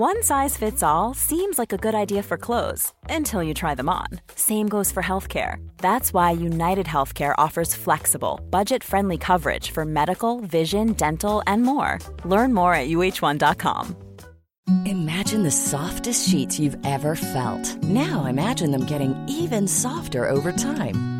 One size fits all seems like a good idea for clothes until you try them on. Same goes for healthcare. That's why United Healthcare offers flexible, budget friendly coverage for medical, vision, dental, and more. Learn more at uh1.com. Imagine the softest sheets you've ever felt. Now imagine them getting even softer over time.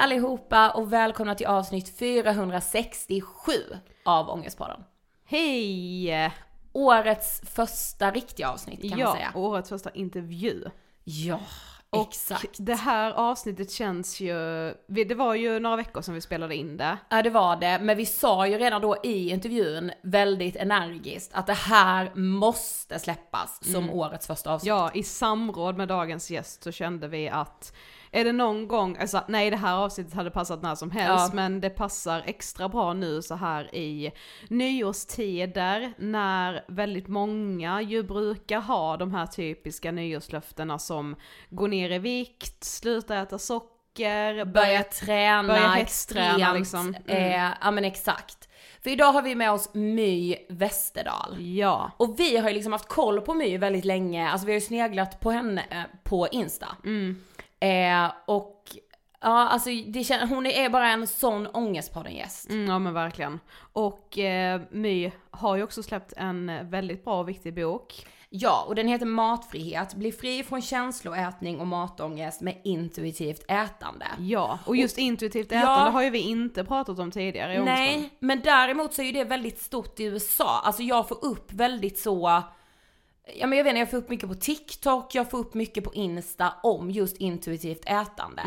allihopa och välkomna till avsnitt 467 av Ångestpodden. Hej! Årets första riktiga avsnitt kan ja, man säga. årets första intervju. Ja, Och exakt. det här avsnittet känns ju, det var ju några veckor sedan vi spelade in det. Ja det var det, men vi sa ju redan då i intervjun väldigt energiskt att det här måste släppas som årets första avsnitt. Ja, i samråd med dagens gäst så kände vi att är det någon gång, alltså nej det här avsnittet hade passat när som helst Ja. men det passar extra bra nu så här i nyårstider när väldigt många ju brukar ha de här typiska nyårslöftena som gå ner i vikt, sluta äta socker, Börja träna börja extremt. liksom. Mm. Eh, ja men exakt. För idag har vi med oss My Westerdahl. Ja. Och vi har ju liksom haft koll på My väldigt länge, alltså vi har ju sneglat på henne eh, på Insta. Mm. Eh, och ja alltså det kän- hon är bara en sån ångestpodden-gäst. Mm, ja men verkligen. Och eh, My har ju också släppt en väldigt bra och viktig bok. Ja, och den heter Matfrihet. Bli fri från känsloätning och matångest med intuitivt ätande. Ja, och just intuitivt Ja. ätande har ju vi inte pratat om tidigare i. Nej, men däremot så är ju det väldigt stort i USA. Alltså jag får upp väldigt så, ja men jag vet inte, jag får upp mycket på TikTok, jag får upp mycket på Insta om just intuitivt ätande.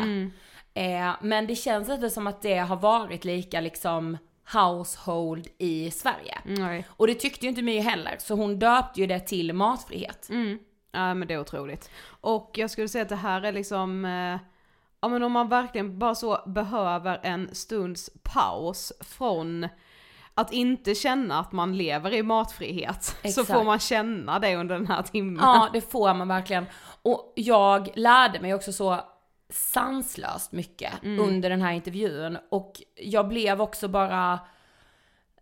Eh, men det känns inte som att det har varit lika liksom household i Sverige. Nej. Och det tyckte ju inte My heller, så hon döpte ju det till matfrihet. Mm. Ja men det är otroligt. Och jag skulle säga att det här är liksom, eh, ja men om man verkligen bara så behöver en stunds paus från att inte känna att man lever i matfrihet. Så Exakt. får man känna det under den här timmen. Ja, det får man verkligen. Och jag lärde mig också så sanslöst mycket under den här intervjun och jag blev också bara,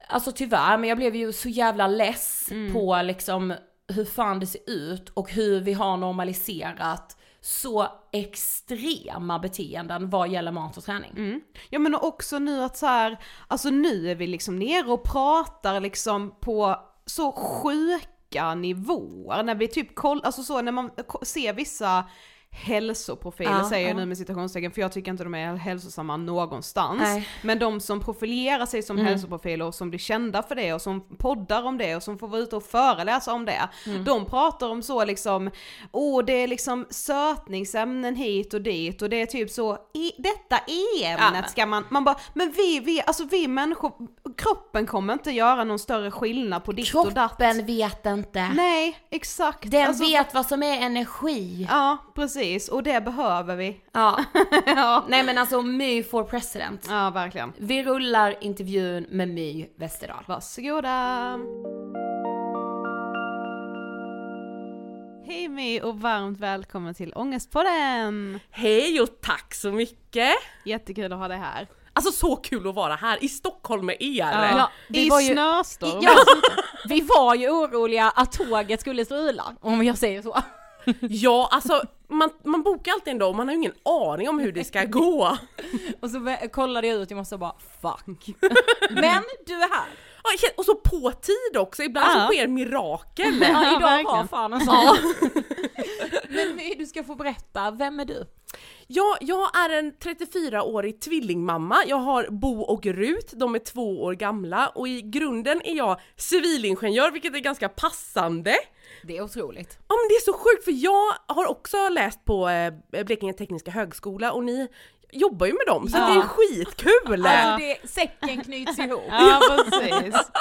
alltså tyvärr, men jag blev ju så jävla less på liksom hur fan det ser ut och hur vi har normaliserat så extrema beteenden vad gäller mat och träning. Mm. Ja men också nu att så här, alltså nu är vi liksom nere och pratar liksom på så sjuka nivåer när vi typ kollar, alltså så när man ser vissa hälsoprofiler Ja, säger jag ja. nu med citationstecken för jag tycker inte de är hälsosamma någonstans. Nej. Men de som profilerar sig som Mm. hälsoprofiler och som blir kända för det och som poddar om det och som får vara ute och föreläsa om det. Mm. De pratar om så liksom, åh det är liksom sötningsämnen hit och dit och det är typ så, i detta Ja, e-ämnet men- ska man, man bara, men vi, vi, alltså vi människor, kroppen kommer inte göra någon större skillnad på ditt och datt. Kroppen vet inte. Nej, exakt. Den Alltså, vet vad som är energi. Ja, precis. Och det behöver vi. Ja. ja. Nej men alltså My for president. ja, verkligen. Vi rullar intervjun med My Westerdahl. Varsågoda! Hej My och varmt välkommen till Ångestpodden! Hej och tack så mycket! Jättekul att ha dig här. Alltså så kul att vara här i Stockholm med er! Ja, vi I var ju- snöstorm. Ja, vi var ju oroliga att tåget skulle strula, om jag säger så. Ja, alltså man, man bokar alltid en dag och man har ju ingen aning om hur det ska gå. Och så kollade jag ut morse och bara fuck. Men du är här. Ja, Och så på tid också, ibland Ja. så sker mirakel. Ja, idag var fan en sån. Men du ska få berätta, vem är du? Ja, jag är en 34-årig tvillingmamma, jag har Bo och Rut, de är två år gamla och i grunden är jag civilingenjör vilket är ganska passande. Det är otroligt. Ja men det är så sjukt för jag har också läst på eh, Blekinge Tekniska Högskola och ni jobbar ju med dem så Ja. det är skitkul! Alltså det, säcken knyts ihop. Ja, precis.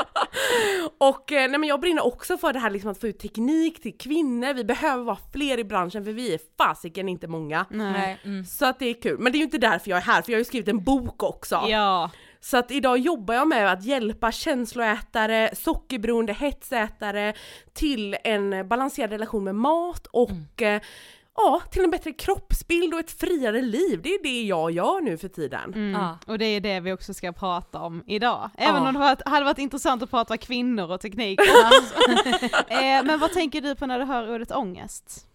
Och eh, nej, men jag brinner också för det här liksom att få ut teknik till kvinnor, vi behöver vara fler i branschen för vi är fasiken inte många. Nej. Mm. Så att det är kul, men det är ju inte därför jag är här för jag har ju skrivit en bok också. Ja. Så att idag jobbar jag med att hjälpa känsloätare, sockerberoende, hetsätare till en balanserad relation med mat och eh, ja, till en bättre kroppsbild och ett friare liv. Det är det jag gör nu för tiden. Mm. Ja. Och det är det vi också ska prata om idag. Även Ja. om det varit, hade varit intressant att prata kvinnor och teknik eh, Men vad tänker du på när du hör ordet ångest?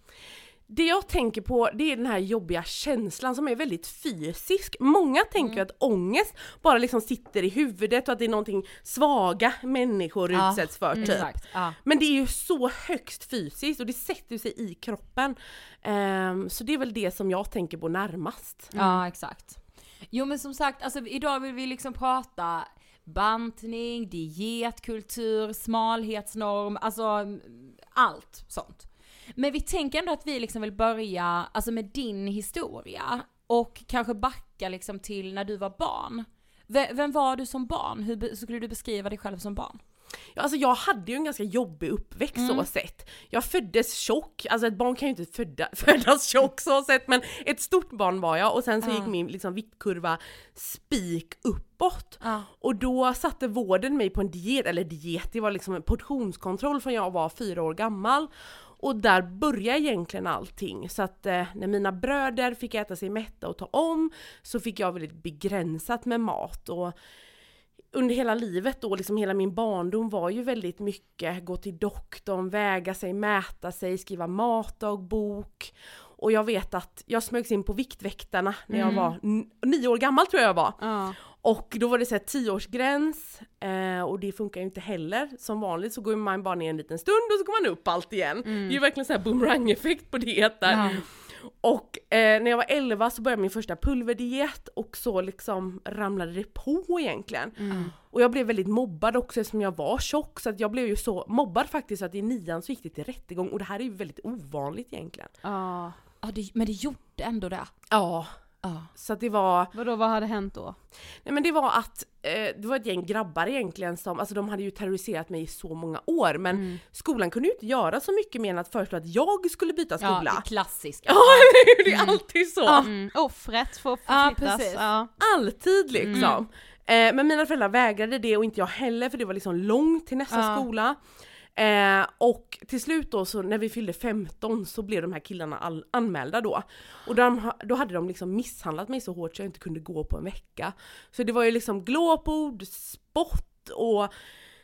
Det jag tänker på det är den här jobbiga känslan som är väldigt fysisk. Många tänker ju att ångest bara liksom sitter i huvudet och att det är någonting svaga människor Ja, utsätts för typ. Ja. Men det är ju så högst fysiskt och det sätter sig i kroppen. Ehm, så det är väl det som jag tänker på närmast. Ja, exakt. Jo men som sagt, alltså idag vill vi liksom prata bantning, dietkultur, smalhetsnorm, alltså mm, allt sånt. Men vi tänker ändå att vi liksom vill börja, alltså med din historia och kanske backa liksom till när du var barn. V- vem var du som barn? Hur skulle du beskriva dig själv som barn? Ja, alltså jag hade ju en ganska jobbig uppväxt så sett. Jag föddes tjock, alltså ett barn kan ju inte föda, födas tjock så sett men ett stort barn var jag och sen så gick min liksom, viktkurva spik uppåt. Ja. Och då satte vården mig på en diet, eller diet, det var liksom en portionskontroll från jag var fyra år gammal. Och där började egentligen allting. Så att eh, när mina bröder fick äta sig mätta och ta om så fick jag väldigt begränsat med mat. Och under hela livet då, liksom hela min barndom var ju väldigt mycket gå till doktorn, väga sig, mäta sig, skriva matdagbok. Och jag vet att jag smögs in på Viktväktarna när jag var n- nio år gammal tror jag jag var. Ja. Och då var det så här tioårsgräns eh, och det funkar ju inte heller. Som vanligt så går man bara ner en liten stund och så går man upp allt igen. Det är ju verkligen så här boomerang-effekt på dieter. Och eh, när jag var 11 så började min första pulverdiet och så liksom ramlade det på egentligen. Och jag blev väldigt mobbad också eftersom jag var tjock så att jag blev ju så mobbad faktiskt att i nian så gick det till rättegång och det här är ju väldigt ovanligt egentligen. Ja. Ja, det, men det gjorde ändå det. Ja, Ja. så det var Vadå, vad hade hänt då? Nej men det var att, eh, det var ett gäng grabbar egentligen som, alltså de hade ju terroriserat mig i så många år men skolan kunde ju inte göra så mycket mer än att föreslå att jag skulle byta skola. Ja, det klassiska. Ja, det är alltid så! Mm. Offret får förflyttas. precis. Ja. Alltid liksom. Eh, men mina föräldrar vägrade det och inte jag heller för det var liksom långt till nästa Ja. skola. Eh, och till slut då så när vi fyllde 15 så blev de här killarna all, anmälda då. Och de, då hade de liksom misshandlat mig så hårt så jag inte kunde gå på en vecka. Så det var ju liksom glåpord, spott och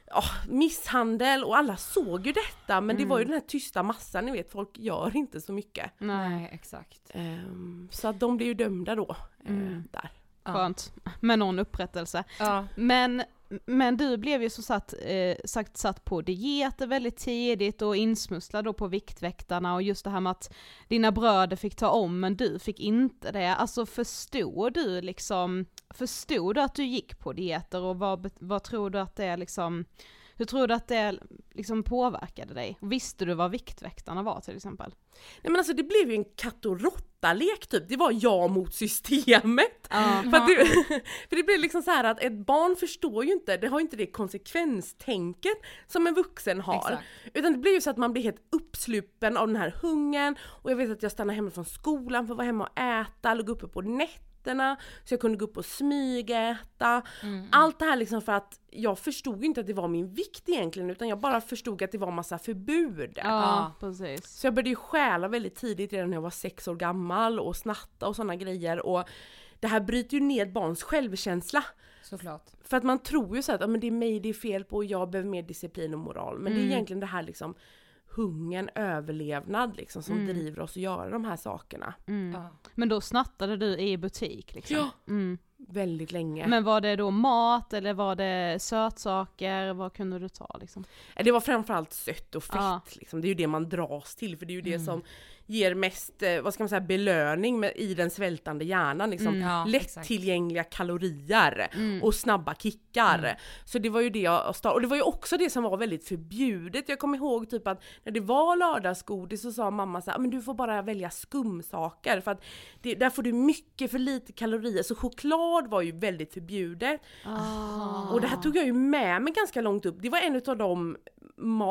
ja, misshandel och alla såg ju detta men det var ju den här tysta massan, ni vet folk gör inte så mycket. Nej, exakt. Ehm, så att de blev ju dömda då. eh, där. Skönt. Med någon upprättelse. Ja. Men, men du blev ju som sagt, eh, sagt satt på dieter väldigt tidigt och insmusslad då på Viktväktarna och just det här med att dina bröder fick ta om men du fick inte det. Alltså förstod du liksom, förstod du att du gick på dieter och vad, vad tror du att det liksom, hur tror du att det liksom påverkade dig? Visste du vad Viktväktarna var till exempel? Nej men alltså det blev ju en katt och råtta-lek typ, det var jag mot systemet. För, att det, för det blir liksom så här att ett barn förstår ju inte, det har ju inte det konsekvenstänket som en vuxen har. Exakt. Utan det blir ju så att man blir helt uppsluppen av den här hungern och jag vet att jag stannade hemma från skolan för att vara hemma och äta, låg uppe på nätterna så jag kunde gå upp och smygäta. Allt det här liksom för att jag förstod inte att det var min vikt egentligen utan jag bara förstod att det var massa förbud. Ja, precis. Så jag började ju stjäla väldigt tidigt redan när jag var sex år gammal och snatta och sådana grejer och det här bryter ju ned barns självkänsla. Såklart. För att man tror ju så att ah, men det är mig det är fel på och jag behöver mer disciplin och moral. Men det är egentligen det här liksom hungern, överlevnad liksom som driver oss att göra de här sakerna. Ja. Men då snattade du i butik liksom? Ja. Mm. Väldigt länge. Men var det då mat eller var det sötsaker? Vad kunde du ta liksom? Eh, Det var framförallt sött och fett Ja. liksom. Det är ju det man dras till för det är ju det som ger mest, eh, vad ska man säga, belöning med, i den svältande hjärnan liksom. Ja, exakt. Lättillgängliga kalorier och snabba kickar. Så det var ju det jag startade, och det var ju också det som var väldigt förbjudet. Jag kommer ihåg typ att när det var lördagsgodis så sa mamma så här, men du får bara välja skumsaker för att det, där får du mycket för lite kalorier. Så choklad var ju väldigt förbjudet. Och det här tog jag ju med mig ganska långt upp. Det var en av de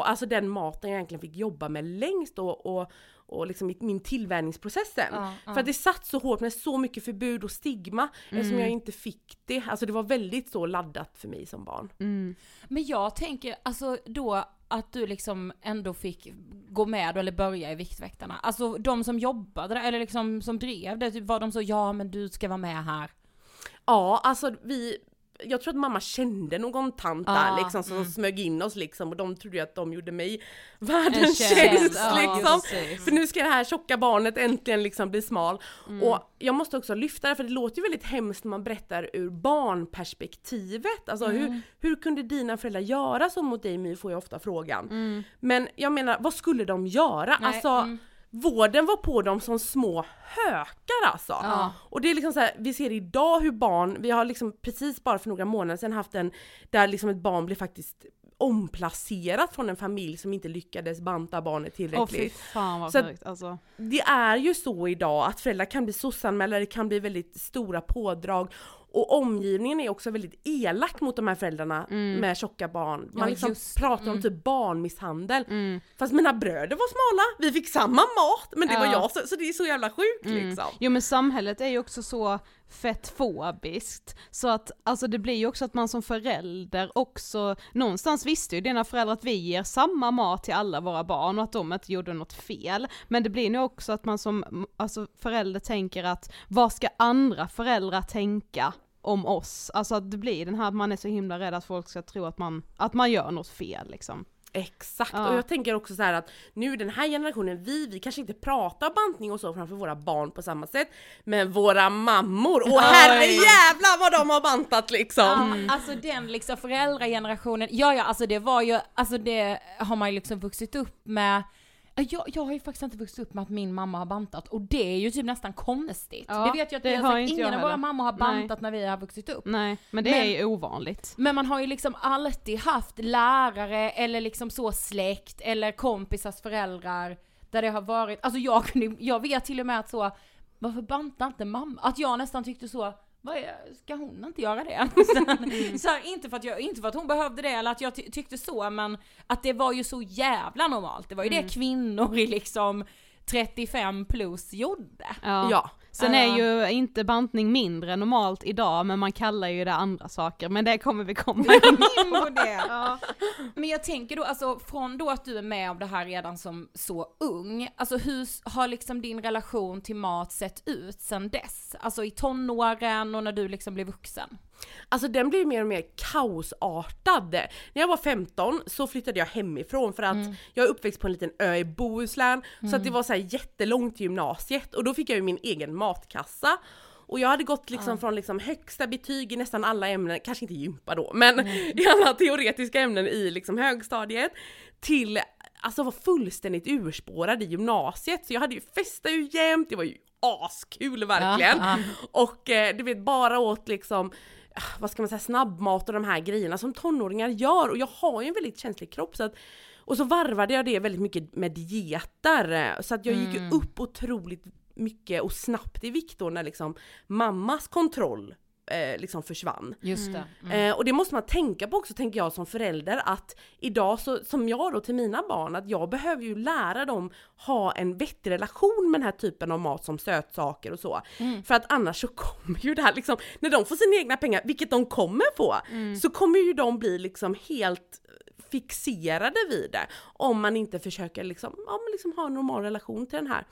alltså den maten jag egentligen fick jobba med längst och, och, och liksom min tillvänjningsprocessen. Ja, ja. För att det satt så hårt med så mycket förbud och stigma eftersom jag inte fick det. Alltså det var väldigt så laddat för mig som barn. Mm. Men jag tänker alltså då att du liksom ändå fick gå med eller börja i Viktväktarna. Alltså de som jobbade där, eller liksom som drev det, typ var de så ja men du ska vara med här. Ja, alltså vi jag tror att mamma kände någon tant där liksom som mm. smög in oss liksom och de trodde ju att de gjorde mig världens tjänst, ja, liksom. precis. För nu ska det här tjocka barnet äntligen liksom bli smal. Mm. Och jag måste också lyfta det för det låter ju väldigt hemskt när man berättar ur barnperspektivet. Alltså Mm. hur, hur kunde dina föräldrar göra så mot dig My får jag ofta frågan. Mm. Men jag menar vad skulle de göra? Nej, alltså mm. Vården var på dem som små hökar alltså. Ja. Och det är liksom så här, vi ser idag hur barn, vi har liksom precis bara för några månader sedan haft en, där liksom ett barn blir faktiskt omplacerat från en familj som inte lyckades banta barnet tillräckligt. fan vad Så sjukt alltså. Det är ju så idag att föräldrar kan bli sossanmälda, det kan bli väldigt stora pådrag och omgivningen är också väldigt elak mot de här föräldrarna med tjocka barn. Man Ja, liksom just. pratar om Mm. typ barnmisshandel. Mm. Fast mina bröder var smala, vi fick samma mat men det var Ja. jag så, så det är så jävla sjukt Mm. liksom. Jo men samhället är ju också så fett fobiskt. så att alltså det blir ju också att man som förälder också, någonstans visste ju dina föräldrar att vi ger samma mat till alla våra barn och att de inte gjorde något fel, men det blir nog också att man som alltså förälder tänker att vad ska andra föräldrar tänka om oss, alltså att det blir den här att man är så himla rädd att folk ska tro att man, att man gör något fel liksom. Exakt, Ja. och jag tänker också så att nu den här generationen, vi, vi kanske inte pratar bantning och så framför våra barn på samma sätt, men våra mammor, och herre jävlar vad de har bantat liksom! Ja, alltså den liksom föräldragenerationen, ja ja alltså det var ju, alltså det har man ju liksom vuxit upp med jag, jag har ju faktiskt inte vuxit upp med att min mamma har bantat och det är ju typ nästan konstigt. Ja, det vet jag att det har jag ingen av våra mammor har Nej. bantat när vi har vuxit upp. Nej, men det Men- är ju ovanligt. Men man har ju liksom alltid haft lärare eller liksom så släkt eller kompisars föräldrar där det har varit, alltså jag, kunde, jag vet till och med att så, varför bantar inte mamma? Att jag nästan tyckte så, ska hon inte göra det? Sen, så här, inte, för att jag, inte för att hon behövde det eller att jag ty- tyckte så men att det var ju så jävla normalt. Det var ju det kvinnor i liksom 35 plus gjorde. Ja. Ja, Sen Ja. är ju inte bantning mindre normalt idag, men man kallar ju det andra saker, men det kommer vi komma in på det. Men jag tänker då, alltså från då att du är med om det här redan som så ung, alltså hur har liksom din relation till mat sett ut sen dess? Alltså i tonåren och när du liksom blev vuxen? Alltså den blev mer och mer kaosartad. När jag var 15 så flyttade jag hemifrån för att jag är uppväxt på en liten ö i Bohuslän så att det var så här jättelångt till gymnasiet och då fick jag ju min egen matkassa. Och jag hade gått liksom från liksom högsta betyg i nästan alla ämnen, kanske inte gympa då, men i alla teoretiska ämnen i liksom högstadiet till alltså var fullständigt urspårad i gymnasiet. Så jag hade ju festa ju jämt, det var ju askul verkligen. Ja, Och eh, du vet bara åt liksom vad ska man säga, snabbmat och de här grejerna som tonåringar gör. Och jag har ju en väldigt känslig kropp så att och så varvade jag det väldigt mycket med dieter. Så att jag gick ju upp otroligt mycket och snabbt i vikt då när liksom mammas kontroll eh, liksom försvann. Just det. Eh, och det måste man tänka på också tänker jag som förälder att idag så, som jag då till mina barn, att jag behöver ju lära dem ha en vettig relation med den här typen av mat som sötsaker och så. För att annars så kommer ju det här liksom, när de får sina egna pengar, vilket de kommer få, så kommer ju de bli liksom helt fixerade vid det om man inte försöker liksom, ja, men liksom ha en normal relation till den här.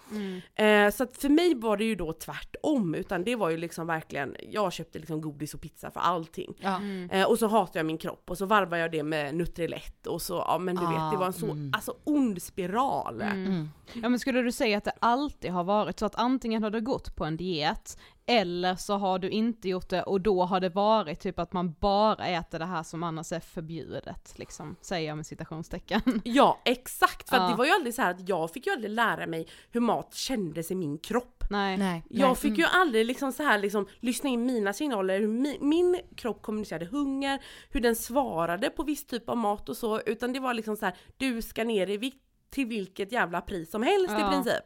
Eh, så att för mig var det ju då tvärtom, utan det var ju liksom verkligen, jag köpte liksom godis och pizza för allting. Ja. Eh, och så hatar jag min kropp och så varvar jag det med Nutrilett och så, ja men du vet det var en så, alltså ond spiral. Ja men skulle du säga att det alltid har varit så att antingen har du gått på en diet, eller så har du inte gjort det och då har det varit typ att man bara äter det här som annars är förbjudet, liksom, säger jag med citationstecken. Ja exakt, för att Ja. det var ju aldrig så här att jag fick ju aldrig lära mig hur mat kändes i min kropp. Nej. Nej. Jag fick ju aldrig liksom så här liksom lyssna in mina signaler, hur mi, min kropp kommunicerade hunger, hur den svarade på viss typ av mat och så, utan det var liksom så här: du ska ner i vikt till vilket jävla pris som helst Ja. i princip.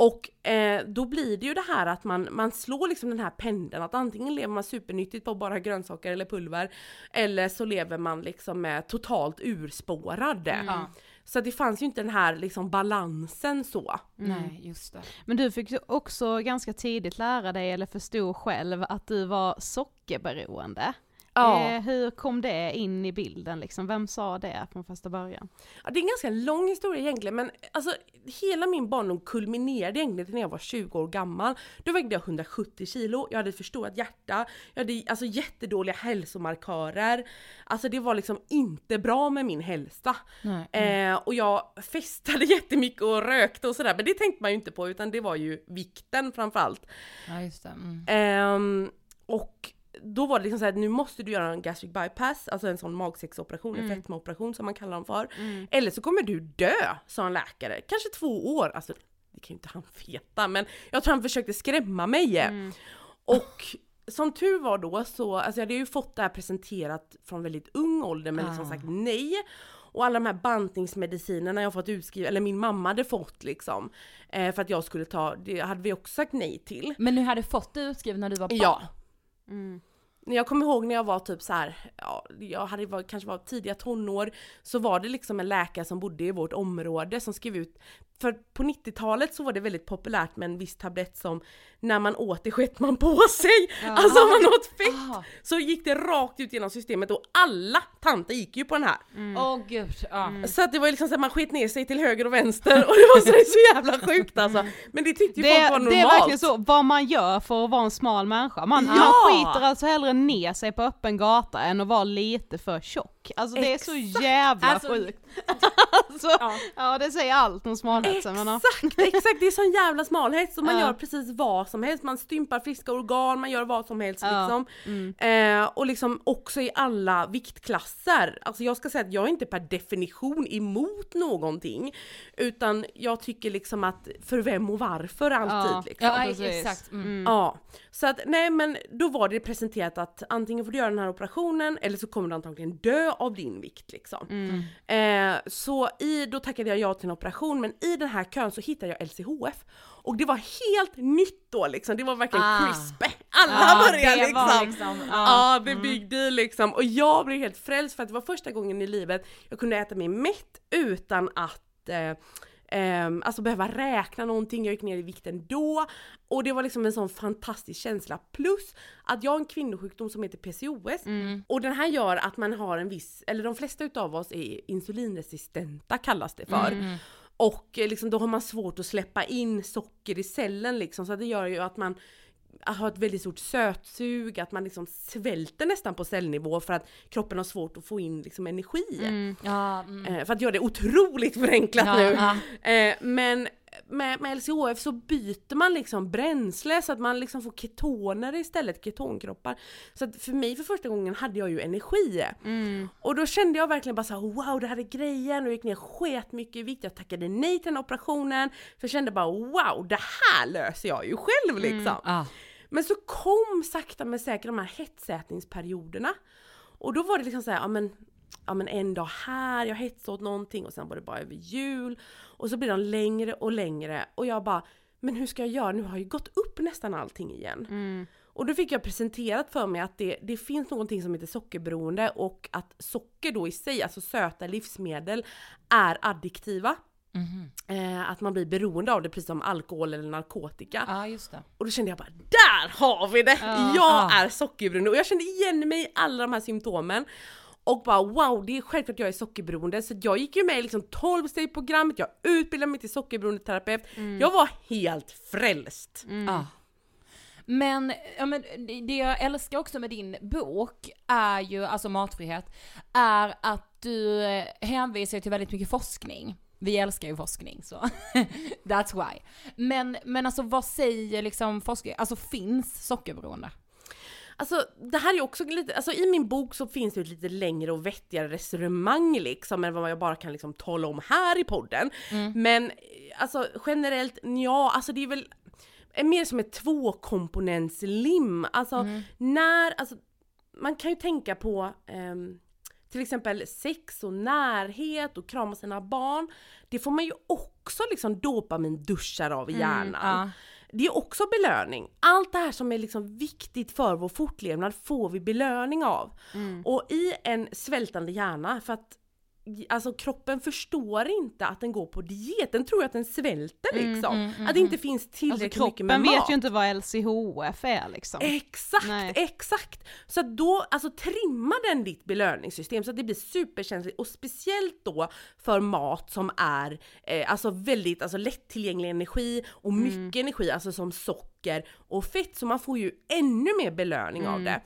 Och eh, då blir det ju det här att man, man slår liksom den här pendeln att antingen lever man supernyttigt på bara grönsaker eller pulver eller så lever man liksom med totalt urspårad. Ja. Så det fanns ju inte den här liksom balansen så. Nej, just det. Men du fick ju också ganska tidigt lära dig, eller förstod själv, att du var sockerberoende. Ja. Eh, hur kom det in i bilden liksom? Vem sa det från första början? Ja, det är en ganska lång historia egentligen men alltså hela min barndom kulminerade egentligen när jag var 20 år gammal. Då vägde jag 170 kilo, jag hade ett förstorat hjärta, jag hade alltså jättedåliga hälsomarkörer. Alltså det var liksom inte bra med min hälsa. Nej. Eh, och jag festade jättemycket och rökte och sådär men det tänkte man ju inte på utan det var ju vikten framförallt. Ja, just det. Mm. Ehm, och då var det liksom såhär, nu måste du göra en gastric bypass, alltså en sån magsäcksoperation, en fetmaoperation som man kallar dem för. Eller så kommer du dö, sa en läkare. Kanske två år, alltså det kan ju inte han veta men jag tror han försökte skrämma mig. Och som tur var då så, alltså jag hade ju fått det här presenterat från väldigt ung ålder men liksom sagt nej. Och alla de här bantningsmedicinerna jag fått utskriva, eller min mamma hade fått liksom. Eh, för att jag skulle ta, det hade vi också sagt nej till. Men du hade fått det utskrivet när du var barn? Ja. Mm. Jag kommer ihåg när jag var typ så här, ja, jag hade var, kanske var tidiga tonår, så var det liksom en läkare som bodde i vårt område som skrev ut, för på 90-talet så var det väldigt populärt med en viss tablett som när man åt det sket man på sig. Alltså om man åt fett Ah. så gick det rakt ut genom systemet och alla tanter gick ju på den här. Åh gud, ja. Så att det var ju liksom så att man sket ner sig till höger och vänster och det var så, det så jävla sjukt alltså. Men det tyckte ju Det, folk var normalt. det är verkligen så, vad man gör för att vara en smal människa. Man, Ja! man skiter alltså hellre ner sig på öppen gata än att vara lite för tjock. Alltså det är så jävla Alltså- sjukt. alltså, ja. det säger allt om smalheten. Men, ja. Exakt, exakt, det är sån jävla smalhet och man Ja. gör precis vad som helst, man stympar friska organ, man gör vad som helst Ja, liksom. Eh, och liksom också i alla viktklasser. Alltså jag ska säga att jag är inte per definition emot någonting, utan jag tycker liksom att för vem och varför alltid Ja. liksom. Ja, precis. exakt. Mm. Ja, så att nej men då var det presenterat att antingen får du göra den här operationen eller så kommer du antagligen dö av din vikt liksom. Eh, så i, då tackade jag ja till en operation men i den här kön så hittade jag LCHF och det var helt nytt då liksom, det var verkligen Ah. crispy. Alla Ja, började det liksom. var liksom, ja. Ja, the big deal liksom. Och jag blev helt frälst för att det var första gången i livet jag kunde äta mig mätt utan att eh, ehm, alltså behöva räkna någonting, jag gick ner i vikten då. Och det var liksom en sån fantastisk känsla. Plus att jag har en kvinnosjukdom som heter PCOS. Och den här gör att man har en viss, eller de flesta utav oss är insulinresistenta kallas det för. Och eh, liksom, då har man svårt att släppa in socker i cellen liksom, så det gör ju att man har ett väldigt stort sötsug, att man liksom svälter nästan på cellnivå för att kroppen har svårt att få in liksom energi. Ja, mm. Eh, för att göra det otroligt förenklat Ja, nu. ja. Eh, men med, med LCHF så byter man liksom bränsle så att man liksom får ketoner istället, ketonkroppar. Så att för mig för första gången hade jag ju energi. Och då kände jag verkligen bara så här: wow det här är grejen och gick ner sket mycket i vikt, jag tackade nej till den operationen. För jag kände bara wow det här löser jag ju själv liksom. Ja. Men så kom sakta men säkert de här hetsätningsperioderna. Och då var det liksom så här, ja men, ja men en dag här, jag hetsade åt någonting och sen var det bara över jul. Och så blir de längre och längre och jag bara, men hur ska jag göra? Nu har jag ju gått upp nästan allting igen. Och då fick jag presenterat för mig att det, det finns någonting som heter sockerberoende och att socker då i sig, alltså söta livsmedel, är addiktiva. Eh, att man blir beroende av det precis som alkohol eller narkotika. det. Och då kände jag bara där har vi det! Ja. jag är sockerberoende och jag kände igen mig i alla de här symptomen. Och bara wow, det är självklart att jag är sockerberoende så jag gick ju med i liksom 12 programmet jag utbildade mig till sockerberoendeterapeut. Jag var helt frälst. Ja. Men, ja, men det- det jag älskar också med din bok är ju, alltså matfrihet, är att du eh, hänvisar till väldigt mycket forskning. Vi älskar ju forskning så, that's why. Men, men alltså vad säger liksom forskning, alltså finns sockerberoende? Alltså det här är också lite, alltså i min bok så finns det ett lite längre och vettigare resonemang liksom än vad jag bara kan liksom tala om här i podden. Men eh, alltså generellt, ja alltså det är väl mer som ett tvåkomponentslim. Alltså när, alltså man kan ju tänka på ehm, till exempel sex och närhet och krama sina barn. Det får man ju också liksom dopaminduschar av i hjärnan. ja. Det är också belöning. Allt det här som är liksom viktigt för vår fortlevnad får vi belöning av. Och i en svältande hjärna, för att Alltså kroppen förstår inte att den går på diet, den tror att den svälter liksom. att det inte finns Alltså tillräckligt mycket med kroppen mat. vet ju inte vad LCHF är liksom. Exakt, Nej. exakt! Så att då, alltså trimma den ditt belöningssystem så att det blir superkänsligt och speciellt då för mat som är eh, alltså väldigt alltså lättillgänglig energi och mycket energi, alltså som socker och fett, så man får ju ännu mer belöning av det.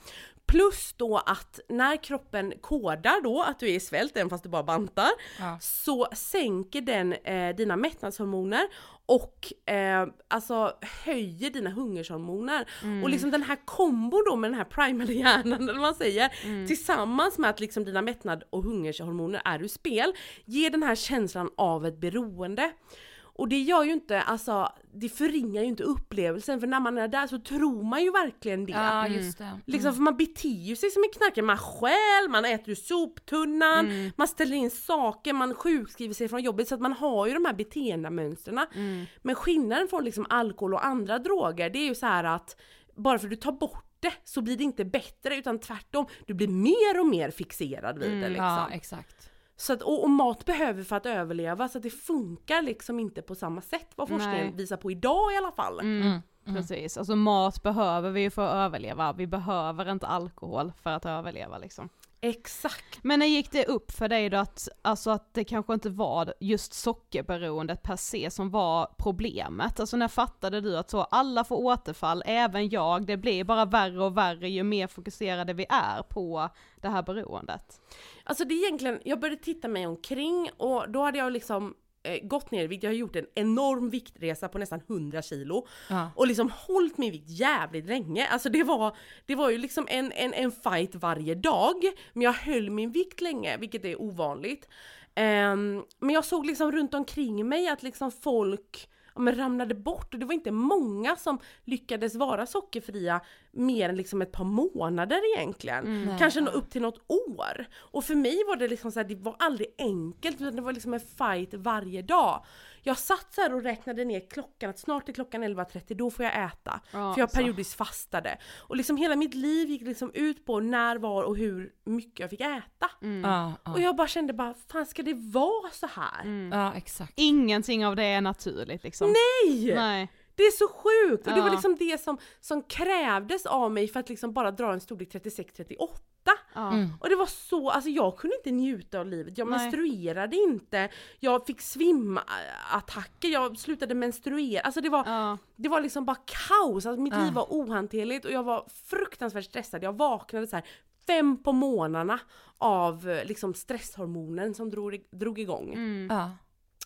Plus då att när kroppen kodar då att du är i svält, även fast du bara bantar, Ja. så sänker den eh, dina mättnadshormoner och eh, alltså höjer dina hungershormoner. Och liksom den här kombon då med den här primade hjärnan, eller vad man säger, tillsammans med att liksom dina mättnad och hungershormoner är ur spel, ger den här känslan av ett beroende. Och det gör ju inte, alltså det förringar ju inte upplevelsen för när man är där så tror man ju verkligen det. Ja, just det. Liksom för man beter ju sig som en knarkare, man stjäl, man äter ur soptunnan, Mm. man ställer in saker, man sjukskriver sig från jobbet så att man har ju de här beteendemönstren. Mm. Men skillnaden från liksom alkohol och andra droger det är ju så här att bara för att du tar bort det så blir det inte bättre utan tvärtom, du blir mer och mer fixerad vid det liksom. Mm, Ja, exakt. Så att, och, och mat behöver för att överleva så att det funkar liksom inte på samma sätt vad forskningen Nej. visar på idag i alla fall. Mm. Precis, alltså mat behöver vi ju för att överleva, vi behöver inte alkohol för att överleva liksom. Exakt. Men när gick det upp för dig då att, alltså att det kanske inte var just sockerberoendet per se som var problemet? Alltså när fattade du att så alla får återfall, även jag, det blir bara värre och värre ju mer fokuserade vi är på det här beroendet? Alltså det är egentligen, jag började titta mig omkring och då hade jag liksom eh, gått ner i vikt, jag har gjort en enorm viktresa på nästan 100 kilo Ja. och liksom hållit min vikt jävligt länge. Alltså det var, det var ju liksom en, en, en fight varje dag, men jag höll min vikt länge, vilket är ovanligt. Ehm, men jag såg liksom runt omkring mig att liksom folk ja, men ramlade bort och det var inte många som lyckades vara sockerfria mer än liksom ett par månader egentligen. Kanske nå upp till något år. Och för mig var det liksom så här, det var aldrig enkelt utan det var liksom en fight varje dag. Jag satt så här och räknade ner klockan, att snart är klockan 11.30, då får jag äta. Ja, för jag så. periodiskt fastade. Och liksom hela mitt liv gick liksom ut på när, var och hur mycket jag fick äta. Ja, ja. Och jag bara kände bara, fan ska det vara så här? ja, exakt. Ingenting av det är naturligt liksom. Nej! Nej. Det är så sjukt! Och det var liksom det som, som krävdes av mig för att liksom bara dra en storlek 36-38. Ja. Och det var så, alltså jag kunde inte njuta av livet, jag Nej. menstruerade inte, jag fick svimattacker, jag slutade menstruera, alltså det var, Ja. det var liksom bara kaos, alltså mitt Ja. liv var ohanterligt och jag var fruktansvärt stressad, jag vaknade så här fem på morgnarna av eh, liksom stresshormonen som drog, drog igång. Ja.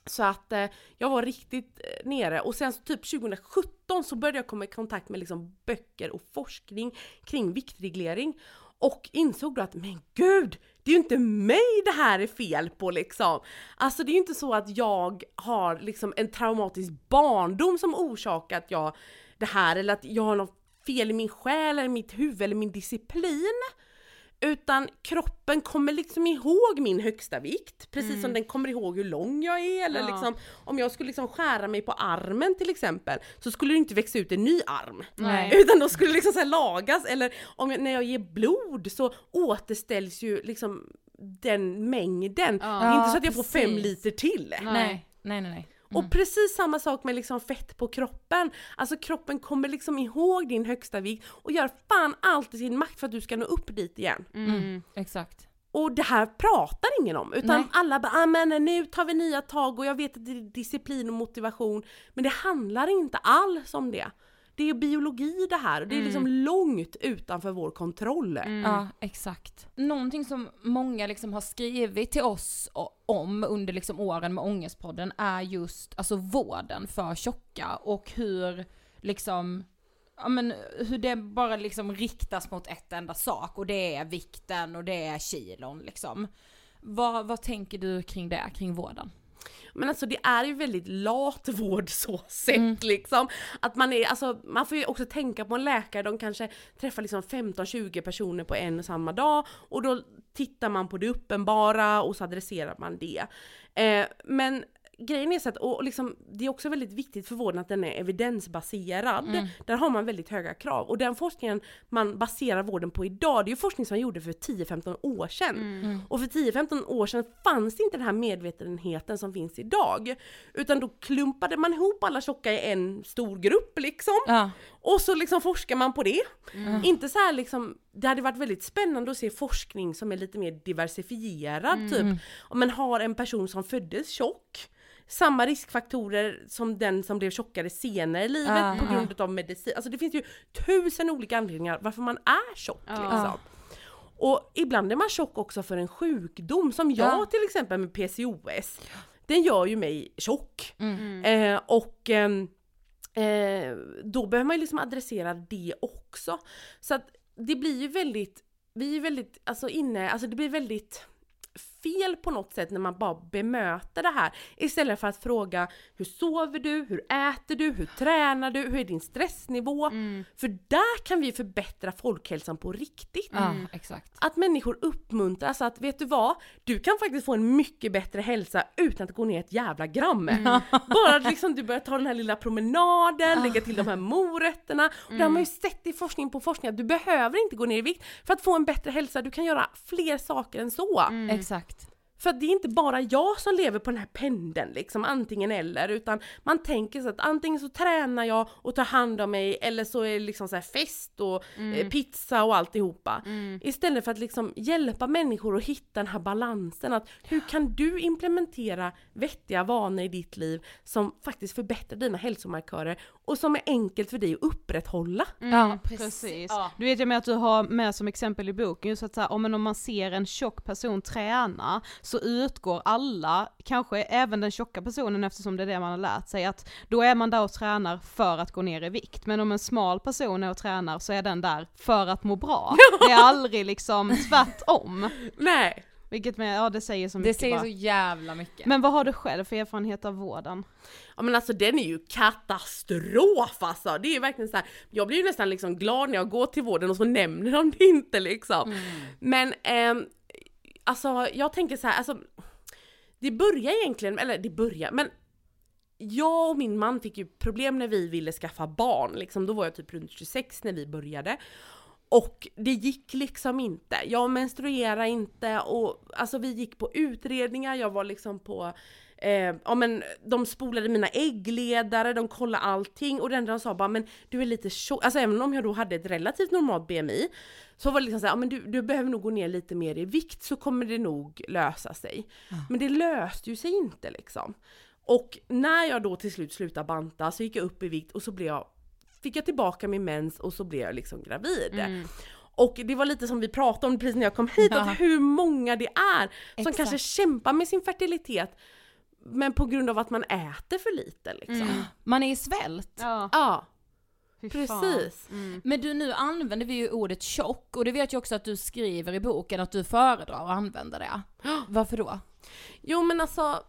Så att eh, jag var riktigt eh, nere och sen så typ 2017 så började jag komma i kontakt med liksom böcker och forskning kring viktreglering och insåg då att men gud, det är ju inte mig det här är fel på liksom. Alltså det är ju inte så att jag har liksom en traumatisk barndom som orsakat jag det här eller att jag har något fel i min själ eller mitt huvud eller min disciplin. Utan kroppen kommer liksom ihåg min högsta vikt, precis som den kommer ihåg hur lång jag är eller Ja. liksom om jag skulle liksom skära mig på armen till exempel så skulle det inte växa ut en ny arm. Nej. Utan då skulle det liksom så här lagas eller om jag, när jag ger blod så återställs ju liksom den mängden. Ja. Det är inte så att jag får precis. fem liter till. Nej, nej, nej. nej. Och precis samma sak med liksom fett på kroppen. Alltså kroppen kommer liksom ihåg din högsta vikt och gör fan allt i sin makt för att du ska nå upp dit igen. Mm. Exakt. Och det här pratar ingen om utan Nej. alla bara ah, men nu tar vi nya tag och jag vet att det är disciplin och motivation men det handlar inte alls om det. Det är biologi det här och det är liksom långt utanför vår kontroll. Ja, exakt. Någonting som många liksom har skrivit till oss om under liksom åren med Ångestpodden är just alltså vården för tjocka och hur liksom Ja men hur det bara liksom riktas mot ett enda sak och det är vikten och det är kilon liksom. Vad, vad tänker du kring det, kring vården? Men alltså det är ju väldigt lat vård så sett liksom. Att man är, alltså man får ju också tänka på en läkare, de kanske träffar liksom 15-20 personer på en och samma dag och då tittar man på det uppenbara och så adresserar man det. Eh, men grejen är så att, och liksom, det är också väldigt viktigt för vården att den är evidensbaserad. Där har man väldigt höga krav. Och den forskningen man baserar vården på idag, det är ju forskning som man gjorde för 10-15 år sedan. Och för 10-15 år sedan fanns inte den här medvetenheten som finns idag. Utan då klumpade man ihop alla tjocka i en stor grupp liksom. Ja. Och så liksom forskar man på det. Inte så här liksom, det hade varit väldigt spännande att se forskning som är lite mer diversifierad typ. Om man har en person som föddes tjock, samma riskfaktorer som den som blev tjockare senare i livet Ja, på grund av medicin. Alltså det finns ju tusen olika anledningar varför man är tjock liksom. Och ibland är man tjock också för en sjukdom som jag Ja. till exempel med PCOS. Den gör ju mig tjock. Mm. Eh, och ehm, eh, då behöver man ju liksom adressera det också. Så att det blir ju väldigt, vi är väldigt, alltså inne, alltså det blir väldigt fel på något sätt när man bara bemöter det här istället för att fråga hur sover du, hur äter du, hur tränar du, hur är din stressnivå? För där kan vi förbättra folkhälsan på riktigt. Exakt. Att människor uppmuntras att, vet du vad? Du kan faktiskt få en mycket bättre hälsa utan att gå ner ett jävla gram. Bara att liksom du börjar ta den här lilla promenaden, lägga till de här morötterna. Och det har man ju sett i forskning på forskning att du behöver inte gå ner i vikt för att få en bättre hälsa. Du kan göra fler saker än så. Exakt. För det är inte bara jag som lever på den här pendeln liksom, antingen eller, utan man tänker så att antingen så tränar jag och tar hand om mig eller så är det liksom så fest och eh, pizza och alltihopa. Istället för att liksom hjälpa människor att hitta den här balansen, att hur kan du implementera vettiga vanor i ditt liv som faktiskt förbättrar dina hälsomarkörer och som är enkelt för dig att upprätthålla. Ja, precis. Ja. Du vet jag med att du har med som exempel i boken just att så här, om, man- om man ser en tjock person träna så utgår alla, kanske även den tjocka personen eftersom det är det man har lärt sig, att då är man där och tränar för att gå ner i vikt. Men om en smal person är och tränar så är den där för att må bra. Det är aldrig liksom tvärtom. Nej! Vilket med, ja det säger så Det mycket säger bara. så jävla mycket. Men vad har du själv för erfarenhet av vården? Ja men alltså den är ju katastrof alltså! Det är ju verkligen så här. jag blir ju nästan liksom glad när jag går till vården och så nämner de det inte liksom. Men ehm, alltså jag tänker så här, alltså det börjar egentligen, eller det börjar, men jag och min man fick ju problem när vi ville skaffa barn, liksom, då var jag typ runt 26 när vi började. Och det gick liksom inte. Jag menstruerade inte och alltså vi gick på utredningar, jag var liksom på Eh, ja men de spolade mina äggledare, de kollade allting och det enda de sa bara men du är lite tjock, alltså även om jag då hade ett relativt normalt BMI så var det liksom såhär, ja men du, du behöver nog gå ner lite mer i vikt så kommer det nog lösa sig. Men det löste ju sig inte liksom. Och när jag då till slut slutade banta så gick jag upp i vikt och så blev jag, fick jag tillbaka min mens och så blev jag liksom gravid. Och det var lite som vi pratade om precis när jag kom hit, Ja. att hur många det är som Exakt. kanske kämpar med sin fertilitet men på grund av att man äter för lite liksom. Man är i svält. Ja, Ja, precis. Men du, nu använder vi ju ordet tjock och det vet jag också att du skriver i boken att du föredrar att använda det. Varför då? Jo men alltså...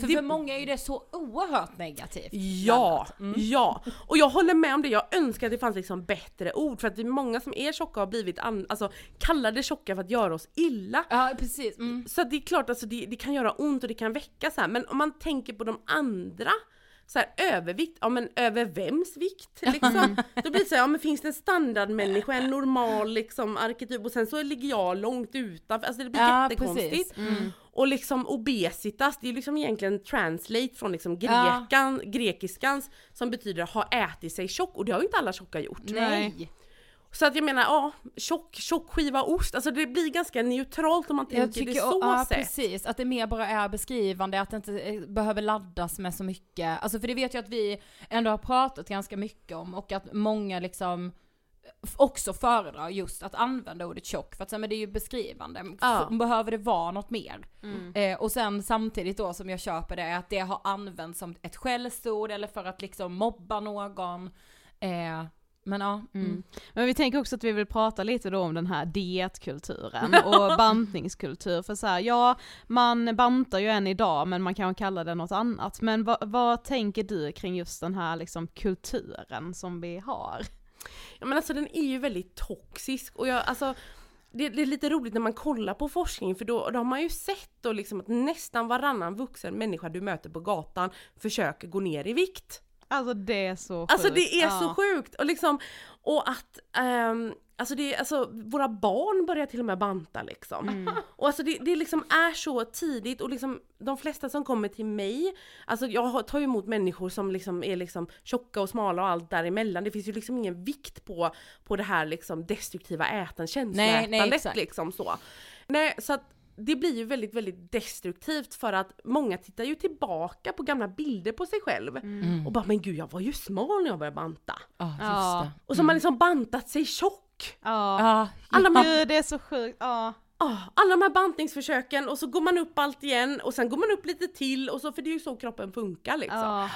För det- för många är ju det så oerhört negativt. Ja. Mm. ja! Och jag håller med om det, jag önskar att det fanns liksom bättre ord för att det är många som är tjocka har blivit an- alltså, kallade tjocka för att göra oss illa. Ja, precis. Mm. Så det är klart alltså det, det kan göra ont och det kan väcka så här. men om man tänker på de andra så här, övervikt, ja men över vems vikt liksom? Då blir det så här, ja men finns det en standardmänniska, en normal liksom arketyp och sen så ligger jag långt utanför, alltså det blir Ja, jättekonstigt. precis. Mm. Och liksom obesitas, det är liksom egentligen translate från liksom Ja. grekan, grekiskans som betyder ha ätit sig tjock och det har ju inte alla tjocka gjort. Nej. Så att jag menar, ja, tjock, tjock skiva ost, alltså det blir ganska neutralt om man Jag tänker det tycker, så ja, sätt. precis, att det mer bara är beskrivande, att det inte eh, behöver laddas med så mycket. Alltså för det vet jag att vi ändå har pratat ganska mycket om och att många liksom också föredrar just att använda ordet tjock för att men det är ju beskrivande. Ja. Behöver det vara något mer? Eh, och sen samtidigt då som jag köper det, att det har använts som ett skällsord eller för att liksom mobba någon. Eh, Men ja. Mm. Men vi tänker också att vi vill prata lite då om den här dietkulturen och bantningskultur. För så här, ja, man bantar ju än idag men man kan kalla det något annat. Men vad, vad tänker du kring just den här liksom kulturen som vi har? Ja men alltså den är ju väldigt toxisk och jag alltså det, det, är lite roligt när man kollar på forskning för då, då har man ju sett då liksom att nästan varannan vuxen människa du möter på gatan försöker gå ner i vikt. Alltså det är så sjukt. Alltså det är ja. så sjukt! Och liksom, och att um, Alltså det alltså våra barn börjar till och med banta liksom. Mm. Och alltså det, det liksom är så tidigt och liksom de flesta som kommer till mig, alltså jag tar ju emot människor som liksom är liksom tjocka och smala och allt däremellan. Det finns ju liksom ingen vikt på, på det här liksom destruktiva ätan, känsloätandet liksom så. Nej så att det blir ju väldigt, väldigt destruktivt för att många tittar ju tillbaka på gamla bilder på sig själv mm. och bara men gud jag var ju smal när jag började banta. Oh, ja. Och så har man liksom bantat sig tjock Ja, ja. Alla de här... det är så sjukt. Ja. Alla de här bantningsförsöken och så går man upp allt igen och sen går man upp lite till och så för det är ju så kroppen funkar liksom. Ja.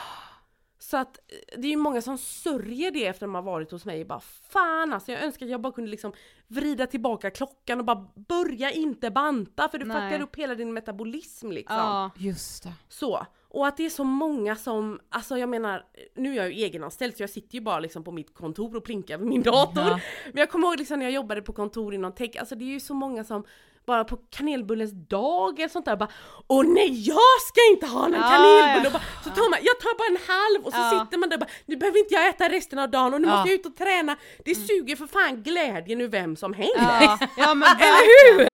Så att eh, det är ju många som sörjer det efter att de har varit hos mig bara fan alltså jag önskar att jag bara kunde liksom vrida tillbaka klockan och bara börja inte banta för det fuckar upp hela din metabolism liksom. Ja, just det. Så. Och att det är så många som, alltså jag menar, nu är jag ju egenanställd så jag sitter ju bara liksom på mitt kontor och plinkar med min dator. Ja. Men jag kommer ihåg liksom när jag jobbade på kontor inom tech, alltså det är ju så många som bara på kanelbullens dag eller sånt där bara Åh nej jag ska inte ha någon ja, kanelbulle! Ja. Bara, så tar man, jag tar bara en halv och så ja. sitter man där och bara Nu behöver inte jag äta resten av dagen och nu måste jag ut och träna! Det mm. suger för fan glädjen ur vem som helst! Ja, men Eller hur?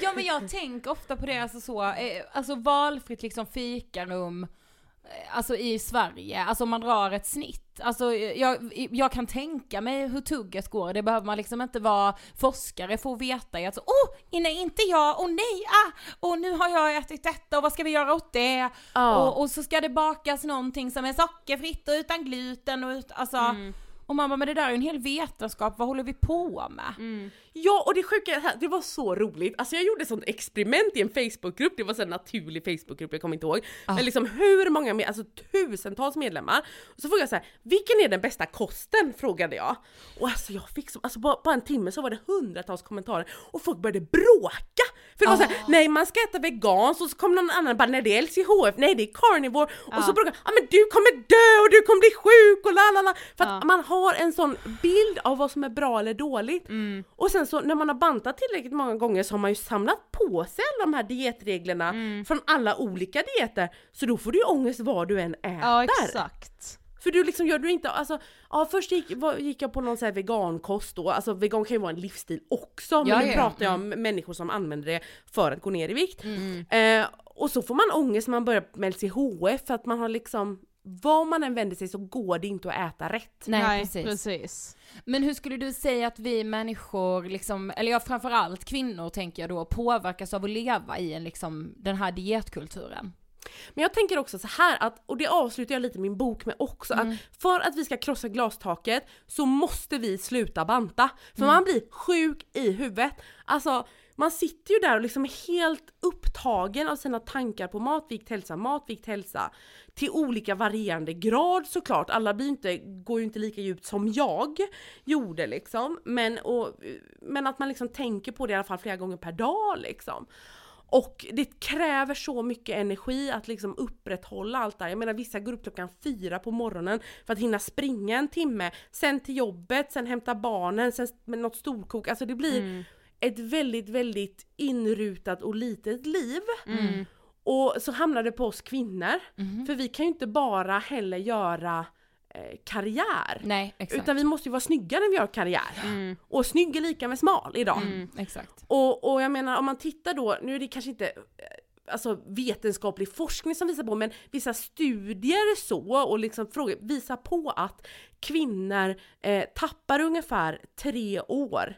Ja men jag tänker ofta på det, alltså så, eh, alltså valfritt liksom fikarum, eh, alltså i Sverige, alltså om man drar ett snitt. Alltså jag, jag kan tänka mig hur tugget går, det behöver man liksom inte vara forskare för att veta i att så, oh, nej inte jag, oh, nej, ah, och nu har jag ätit detta och vad ska vi göra åt det? Oh. Och, och, så ska det bakas någonting som är sockerfritt och utan gluten och ut, alltså mm. Och man bara, men det där är ju en hel vetenskap, vad håller vi på med? Mm. Ja och det sjuka det var så roligt, alltså jag gjorde ett sånt experiment i en Facebookgrupp, det var en naturlig Facebookgrupp, jag kommer inte ihåg. Ah. Men liksom hur många, med, alltså tusentals medlemmar. Och så frågade jag så här, vilken är den bästa kosten? Frågade jag. Och alltså jag fick så, alltså bara, bara en timme så var det hundratals kommentarer och folk började bråka! För det var ah. såhär, nej man ska äta veganskt och så kom någon annan bara, nej det är LCHF, nej det är carnivore. Ah. Och så bråkade ja men du kommer dö och du kommer bli sjuk och lalala. För att man har en sån bild av vad som är bra eller dåligt. Mm. Och sen så när man har bantat tillräckligt många gånger så har man ju samlat på sig alla de här dietreglerna mm. från alla olika dieter. Så då får du ju ångest vad du än äter. Ja exakt. För du liksom gör du inte, alltså, ja först gick, gick jag på någon sån här vegankost då, alltså vegan kan ju vara en livsstil också, men ja, nu ja. pratar jag om mm. människor som använder det för att gå ner i vikt. Mm. Eh, och så får man ångest när man börjar med LCHF för att man har liksom var man än vänder sig så går det inte att äta rätt. Nej, precis. precis. Men hur skulle du säga att vi människor, liksom, eller ja framförallt kvinnor tänker jag då, påverkas av att leva i en, liksom, den här dietkulturen? Men jag tänker också så här att, och det avslutar jag lite min bok med också, Mm. att för att vi ska krossa glastaket så måste vi sluta banta. För Mm. man blir sjuk i huvudet. Alltså man sitter ju där och liksom är helt upptagen av sina tankar på matvikt, hälsa, matvikt, hälsa. Till olika varierande grad såklart, alla blir inte, går ju inte lika djupt som jag gjorde liksom. Men, och, men att man liksom tänker på det i alla fall flera gånger per dag liksom. Och det kräver så mycket energi att liksom upprätthålla allt det här. Jag menar vissa går upp klockan fyra på morgonen för att hinna springa en timme, sen till jobbet, sen hämta barnen, sen med något storkok. Alltså det blir mm ett väldigt, väldigt inrutat och litet liv. Och så hamnar det på oss kvinnor. För vi kan ju inte bara heller göra eh, karriär. Nej, exakt. Utan vi måste ju vara snygga när vi gör karriär. Och snygg är lika med smal idag. Mm, exakt. Och, och jag menar om man tittar då, nu är det kanske inte eh, alltså vetenskaplig forskning som visar på, men vissa studier så och liksom frågor visar på att kvinnor eh, tappar ungefär tre år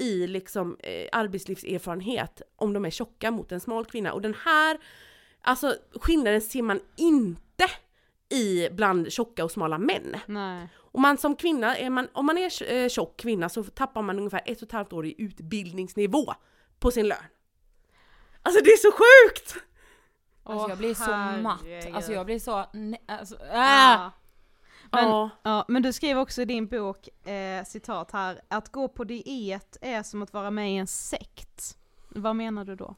i liksom eh, arbetslivserfarenhet om de är tjocka mot en smal kvinna. Och den här, alltså skillnaden ser man inte i bland tjocka och smala män. Nej. Och man som kvinna, är man, om man är eh, tjock kvinna så tappar man ungefär ett och ett halvt år i utbildningsnivå på sin lön. Alltså det är så sjukt! Alltså jag blir så matt, alltså jag blir så, ne- alltså, äh. Ja. Men, Ja. ja, men du skriver också i din bok, eh, citat här, att gå på diet är som att vara med i en sekt. Vad menar du då?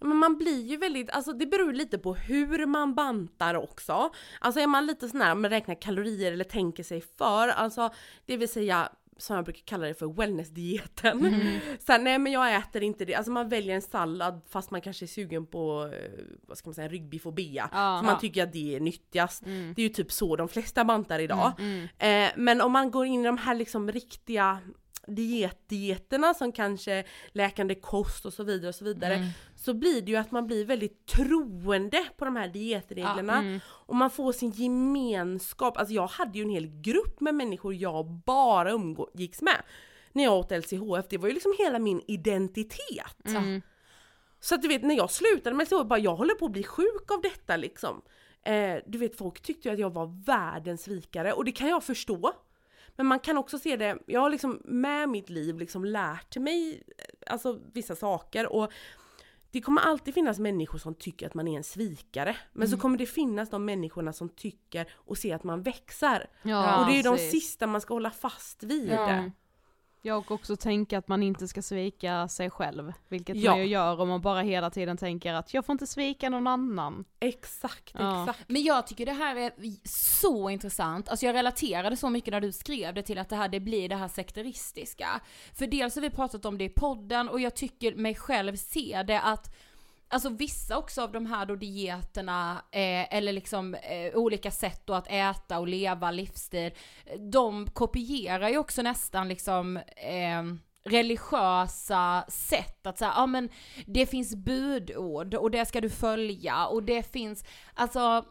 Ja, men man blir ju väldigt, alltså det beror lite på hur man bantar också. Alltså är man lite sån här, man räknar kalorier eller tänker sig för, alltså det vill säga som jag brukar kalla det för wellnessdieten. Mm. Så här, nej men jag äter inte det, alltså man väljer en sallad fast man kanske är sugen på, eh, vad ska man säga, ryggbiff och bea. Ja. för man tycker att det är nyttigast. Mm. Det är ju typ så de flesta bantar idag. Eh, men om man går in i de här liksom riktiga dietdieterna som kanske läkande kost och så vidare och så vidare. Mm. Så blir det ju att man blir väldigt troende på de här dietreglerna. Och man får sin gemenskap. Alltså jag hade ju en hel grupp med människor jag bara umgicks med. När jag åt LCHF, det var ju liksom hela min identitet. Så att du vet, när jag slutade med så bara jag håller på att bli sjuk av detta liksom. Eh, du vet, folk tyckte ju att jag var världens svikare och det kan jag förstå. Men man kan också se det, jag har liksom med mitt liv liksom lärt mig eh, alltså vissa saker och det kommer alltid finnas människor som tycker att man är en svikare. Men så kommer det finnas de människorna som tycker och ser att man växer. Ja, och det är de sista man ska hålla fast vid. Ja. Jag också tänker att man inte ska svika sig själv, vilket Ja. man ju gör om man bara hela tiden tänker att jag får inte svika någon annan. Exakt, Ja. exakt. Men jag tycker det här är så intressant, alltså jag relaterade så mycket när du skrev det till att det här det blir det här sekteristiska. För dels har vi pratat om det i podden och jag tycker mig själv se det att Alltså vissa också av de här då dieterna, eh, eller liksom eh, olika sätt då att äta och leva, livsstil, de kopierar ju också nästan liksom eh, religiösa sätt att säga, ja men det finns budord och det ska du följa och det finns, alltså,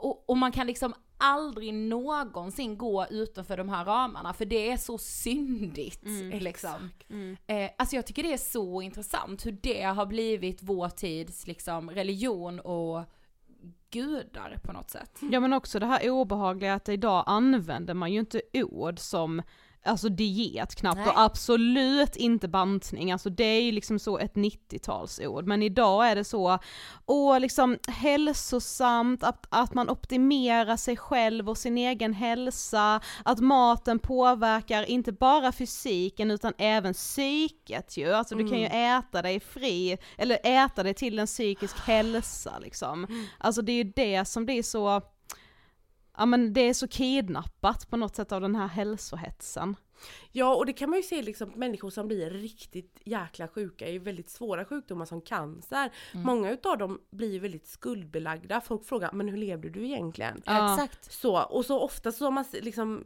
och, och man kan liksom aldrig någonsin gå utanför de här ramarna för det är så syndigt liksom. Eh, alltså jag tycker det är så intressant hur det har blivit vår tids liksom religion och gudar på något sätt. Ja men också det här obehagliga att idag använder man ju inte ord som Alltså diet knappt Nej. och absolut inte bantning, alltså det är ju liksom så ett 90-talsord men idag är det så, åh liksom hälsosamt, att, att man optimerar sig själv och sin egen hälsa, att maten påverkar inte bara fysiken utan även psyket ju, alltså du kan ju äta dig fri, eller äta dig till en psykisk hälsa liksom. Alltså det är ju det som blir så ja men det är så kidnappat på något sätt av den här hälsohetsen. Ja och det kan man ju se liksom människor som blir riktigt jäkla sjuka i väldigt svåra sjukdomar som cancer. Många utav dem blir väldigt skuldbelagda. Folk frågar men hur levde du egentligen? Ja. Exakt. Så, och så ofta så om man liksom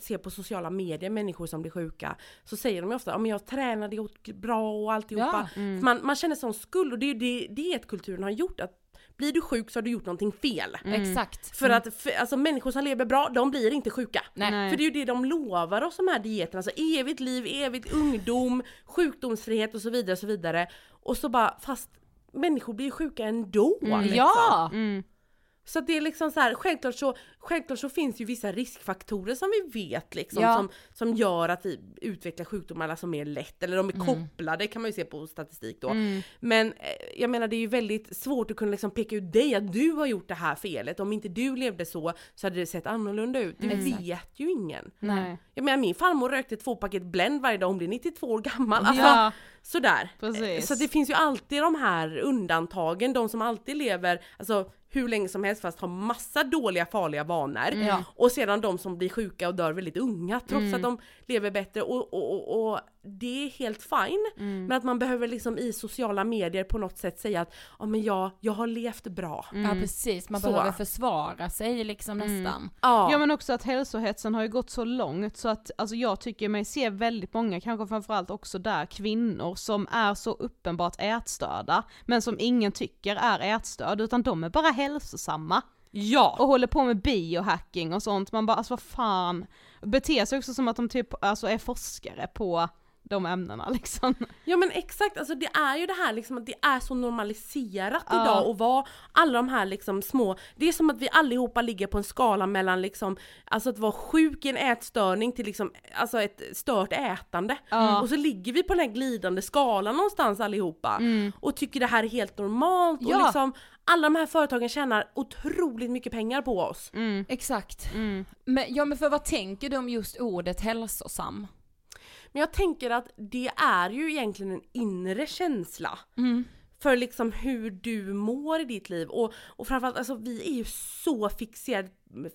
ser på sociala medier människor som blir sjuka så säger de ju ofta att jag tränade, jag åt bra och alltihopa. Ja, Man, man känner sån skuld och det är ju det dietkulturen har gjort att blir du sjuk så har du gjort någonting fel. Exakt. För att för, alltså, människor som lever bra, de blir inte sjuka. Nej. För det är ju det de lovar oss de här dieterna, alltså evigt liv, evigt ungdom, sjukdomsfrihet och så vidare och så vidare. Och så bara, fast människor blir ju sjuka ändå liksom. Ja! Så det är liksom så här, självklart så, självklart så finns ju vissa riskfaktorer som vi vet liksom Ja. som, som gör att vi utvecklar sjukdomar alltså mer lätt, eller de är kopplade kan man ju se på statistik då. Men eh, jag menar det är ju väldigt svårt att kunna liksom peka ut dig att du har gjort det här felet, om inte du levde så så hade det sett annorlunda ut. Det vet ju ingen. Nej. Jag menar min farmor rökte två paket Blend varje dag, hon blir 92 år gammal. Alltså, Ja. Sådär. Precis. Så det finns ju alltid de här undantagen, de som alltid lever alltså, hur länge som helst fast har massa dåliga farliga vanor. Ja. Och sedan de som blir sjuka och dör väldigt unga trots att de lever bättre och, och, och, och det är helt fine. Men att man behöver liksom i sociala medier på något sätt säga att ja men jag, jag har levt bra. Ja precis, man Så. behöver försvara sig liksom nästan. Ja. Ja men också att hälsohetsen har ju gått så långt så att alltså jag tycker mig se väldigt många, kanske framförallt också där kvinnor som är så uppenbart ätstörda men som ingen tycker är ätstörd utan de är bara hälsosamma. Ja. Och håller på med biohacking och sånt, man bara alltså vad fan. Beter sig också som att de typ alltså är forskare på de ämnena liksom. Ja men exakt, alltså det är ju det här liksom att det är så normaliserat Ja. idag och vara alla de här liksom små, det är som att vi allihopa ligger på en skala mellan liksom, alltså att vara sjuk i en ätstörning till liksom, alltså ett stört ätande. Och så ligger vi på den här glidande skalan någonstans allihopa och tycker det här är helt normalt och Ja. liksom alla de här företagen tjänar otroligt mycket pengar på oss. Exakt. Men, ja men för vad tänker du om just ordet hälsosam? Men jag tänker att det är ju egentligen en inre känsla. För liksom hur du mår i ditt liv och, och framförallt alltså vi är ju så fixerade,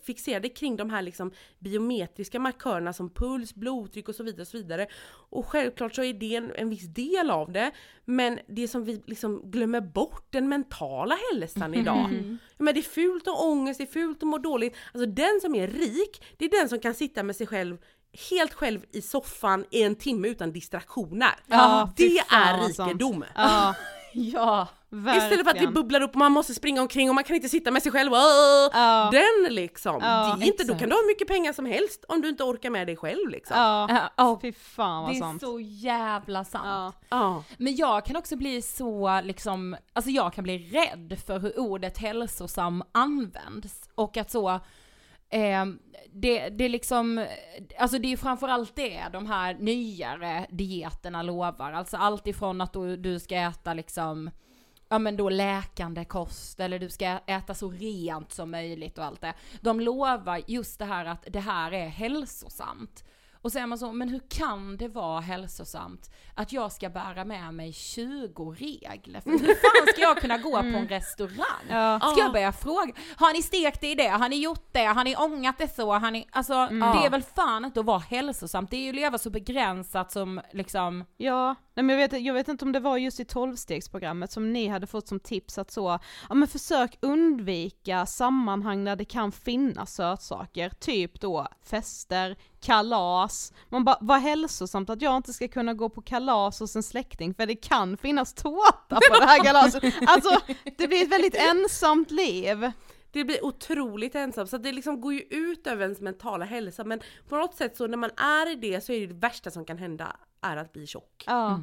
fixerade kring de här liksom biometriska markörerna som puls, blodtryck och så vidare. Och, så vidare. och självklart så är det en, en viss del av det men det som vi liksom glömmer bort, den mentala hälsan idag. Ja, men det är fult och ångest, det är fult och må dåligt. Alltså den som är rik, det är den som kan sitta med sig själv helt själv i soffan i en timme utan distraktioner. Ja, det är rikedom! Ja, Ja. verkligen. Istället för att det bubblar upp och man måste springa omkring och man kan inte sitta med sig själv. Ja. Den liksom! Ja, inte, då kan du ha hur mycket pengar som helst om du inte orkar med dig själv liksom. Ja, ja, fy fan vad det är sant. så jävla sant. Ja. Men jag kan också bli så liksom, alltså jag kan bli rädd för hur ordet hälsosam används och att så, eh, det, det är liksom, alltså det är framförallt det de här nyare dieterna lovar, alltså allt ifrån att du, du ska äta liksom ja men då läkande kost eller du ska äta så rent som möjligt och allt det. De lovar just det här att det här är hälsosamt. Och så är man så, men hur kan det vara hälsosamt att jag ska bära med mig 20 regler? För hur fan ska jag kunna gå på en restaurang? Ja. Ska jag börja fråga, har ni stekt det i det? Har ni gjort det? Har ni ångat det så? Har ni, alltså det är väl fan inte att vara hälsosamt, det är ju att leva så begränsat som liksom Ja, nej men jag vet, jag vet inte om det var just i 12-stegsprogrammet som ni hade fått som tips att så, ja men försök undvika sammanhang där det kan finnas sötsaker, typ då fester, kalas, man bara, vad hälsosamt att jag inte ska kunna gå på kalas hos en släkting för det kan finnas tårta på det här kalaset. Alltså, det blir ett väldigt ensamt liv. Det blir otroligt ensamt så det liksom går ju ut över ens mentala hälsa men på något sätt så när man är i det så är det, det värsta som kan hända är att bli tjock. Ja.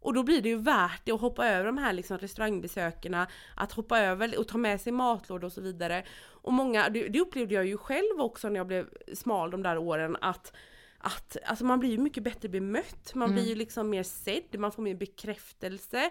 Och då blir det ju värt det att hoppa över de här liksom restaurangbesökerna, att hoppa över och ta med sig matlådor och så vidare. Och många, det, det upplevde jag ju själv också när jag blev smal de där åren att att alltså man blir ju mycket bättre bemött, man blir ju liksom mer sedd, man får mer bekräftelse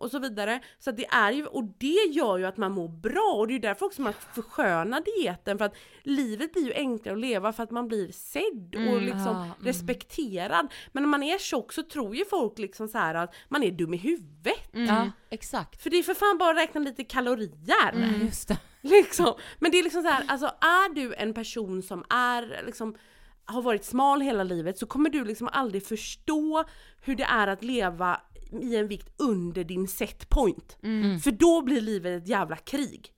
och så vidare. Så att det är ju, och det gör ju att man mår bra och det är ju därför också man förskönar dieten för att livet blir ju enklare att leva för att man blir sedd och liksom mm. respekterad. Men när man är tjock så tror ju folk liksom så här att man är dum i huvudet. Ja, exakt. För det är för fan bara att räkna lite kalorier. Just det. Liksom. Men det är liksom så här, alltså är du en person som är liksom har varit smal hela livet så kommer du liksom aldrig förstå hur det är att leva i en vikt under din set point. För då blir livet ett jävla krig.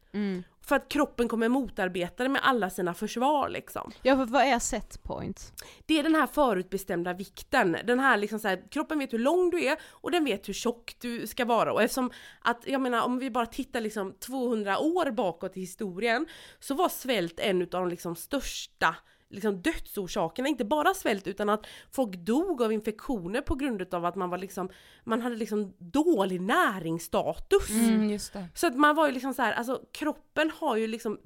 För att kroppen kommer motarbeta det med alla sina försvar liksom. Ja för vad är set point? Det är den här förutbestämda vikten. Den här liksom så här, kroppen vet hur lång du är och den vet hur tjock du ska vara. Och eftersom att, jag menar om vi bara tittar liksom 200 år bakåt i historien så var svält en av de liksom största liksom dödsorsakerna, inte bara svält utan att folk dog av infektioner på grund av att man var liksom, man hade liksom dålig näringsstatus. Mm, just det. Så att man var ju liksom så här, alltså kroppen har ju liksom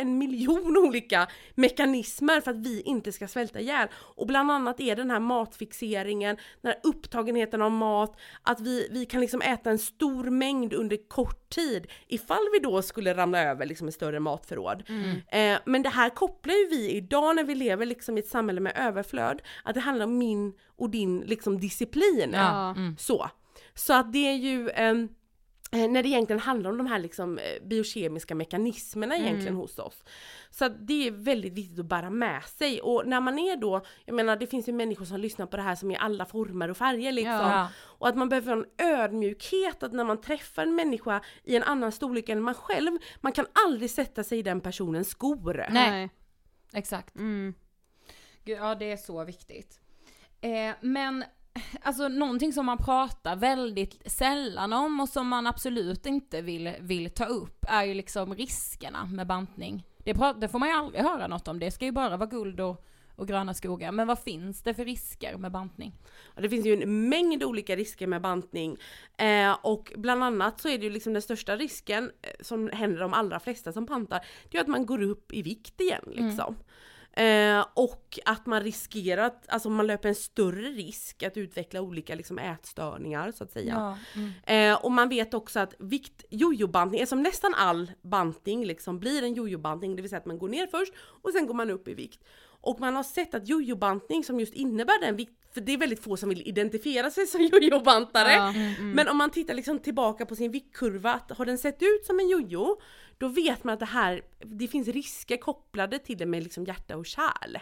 en miljon olika mekanismer för att vi inte ska svälta ihjäl. Och bland annat är den här matfixeringen, den här upptagenheten av mat, att vi, vi kan liksom äta en stor mängd under kort tid ifall vi då skulle ramla över liksom ett större matförråd. Eh, men det här kopplar ju vi idag när vi lever liksom i ett samhälle med överflöd, att det handlar om min och din liksom disciplin. Ja. Så. Så att det är ju ehm, Eh, när det egentligen handlar om de här liksom eh, biokemiska mekanismerna egentligen hos oss. Så att det är väldigt viktigt att bära med sig och när man är då, jag menar det finns ju människor som lyssnar på det här som är alla former och färger liksom. Ja. Och att man behöver ha en ödmjukhet att när man träffar en människa i en annan storlek än man själv, man kan aldrig sätta sig i den personens skor. Nej. Exakt. Mm. Gud, ja det är så viktigt. Eh, men alltså någonting som man pratar väldigt sällan om och som man absolut inte vill, vill ta upp är ju liksom riskerna med bantning. Det, det får man ju aldrig höra något om, det ska ju bara vara guld och, och gröna skogar. Men vad finns det för risker med bantning? Ja, det finns ju en mängd olika risker med bantning. Eh, och bland annat så är det ju liksom den största risken eh, som händer de allra flesta som bantar, det är att man går upp i vikt igen liksom. Eh, och att man riskerar att, alltså man löper en större risk att utveckla olika liksom ätstörningar så att säga. Eh, och man vet också att vikt, jojobantning, som nästan all bantning liksom blir en jojobantning, det vill säga att man går ner först och sen går man upp i vikt. Och man har sett att jojobantning som just innebär den vikt, för det är väldigt få som vill identifiera sig som jojobantare. Ja. Men om man tittar liksom tillbaka på sin viktkurva, har den sett ut som en jojo, då vet man att det här, det finns risker kopplade till det med liksom hjärta och kärl.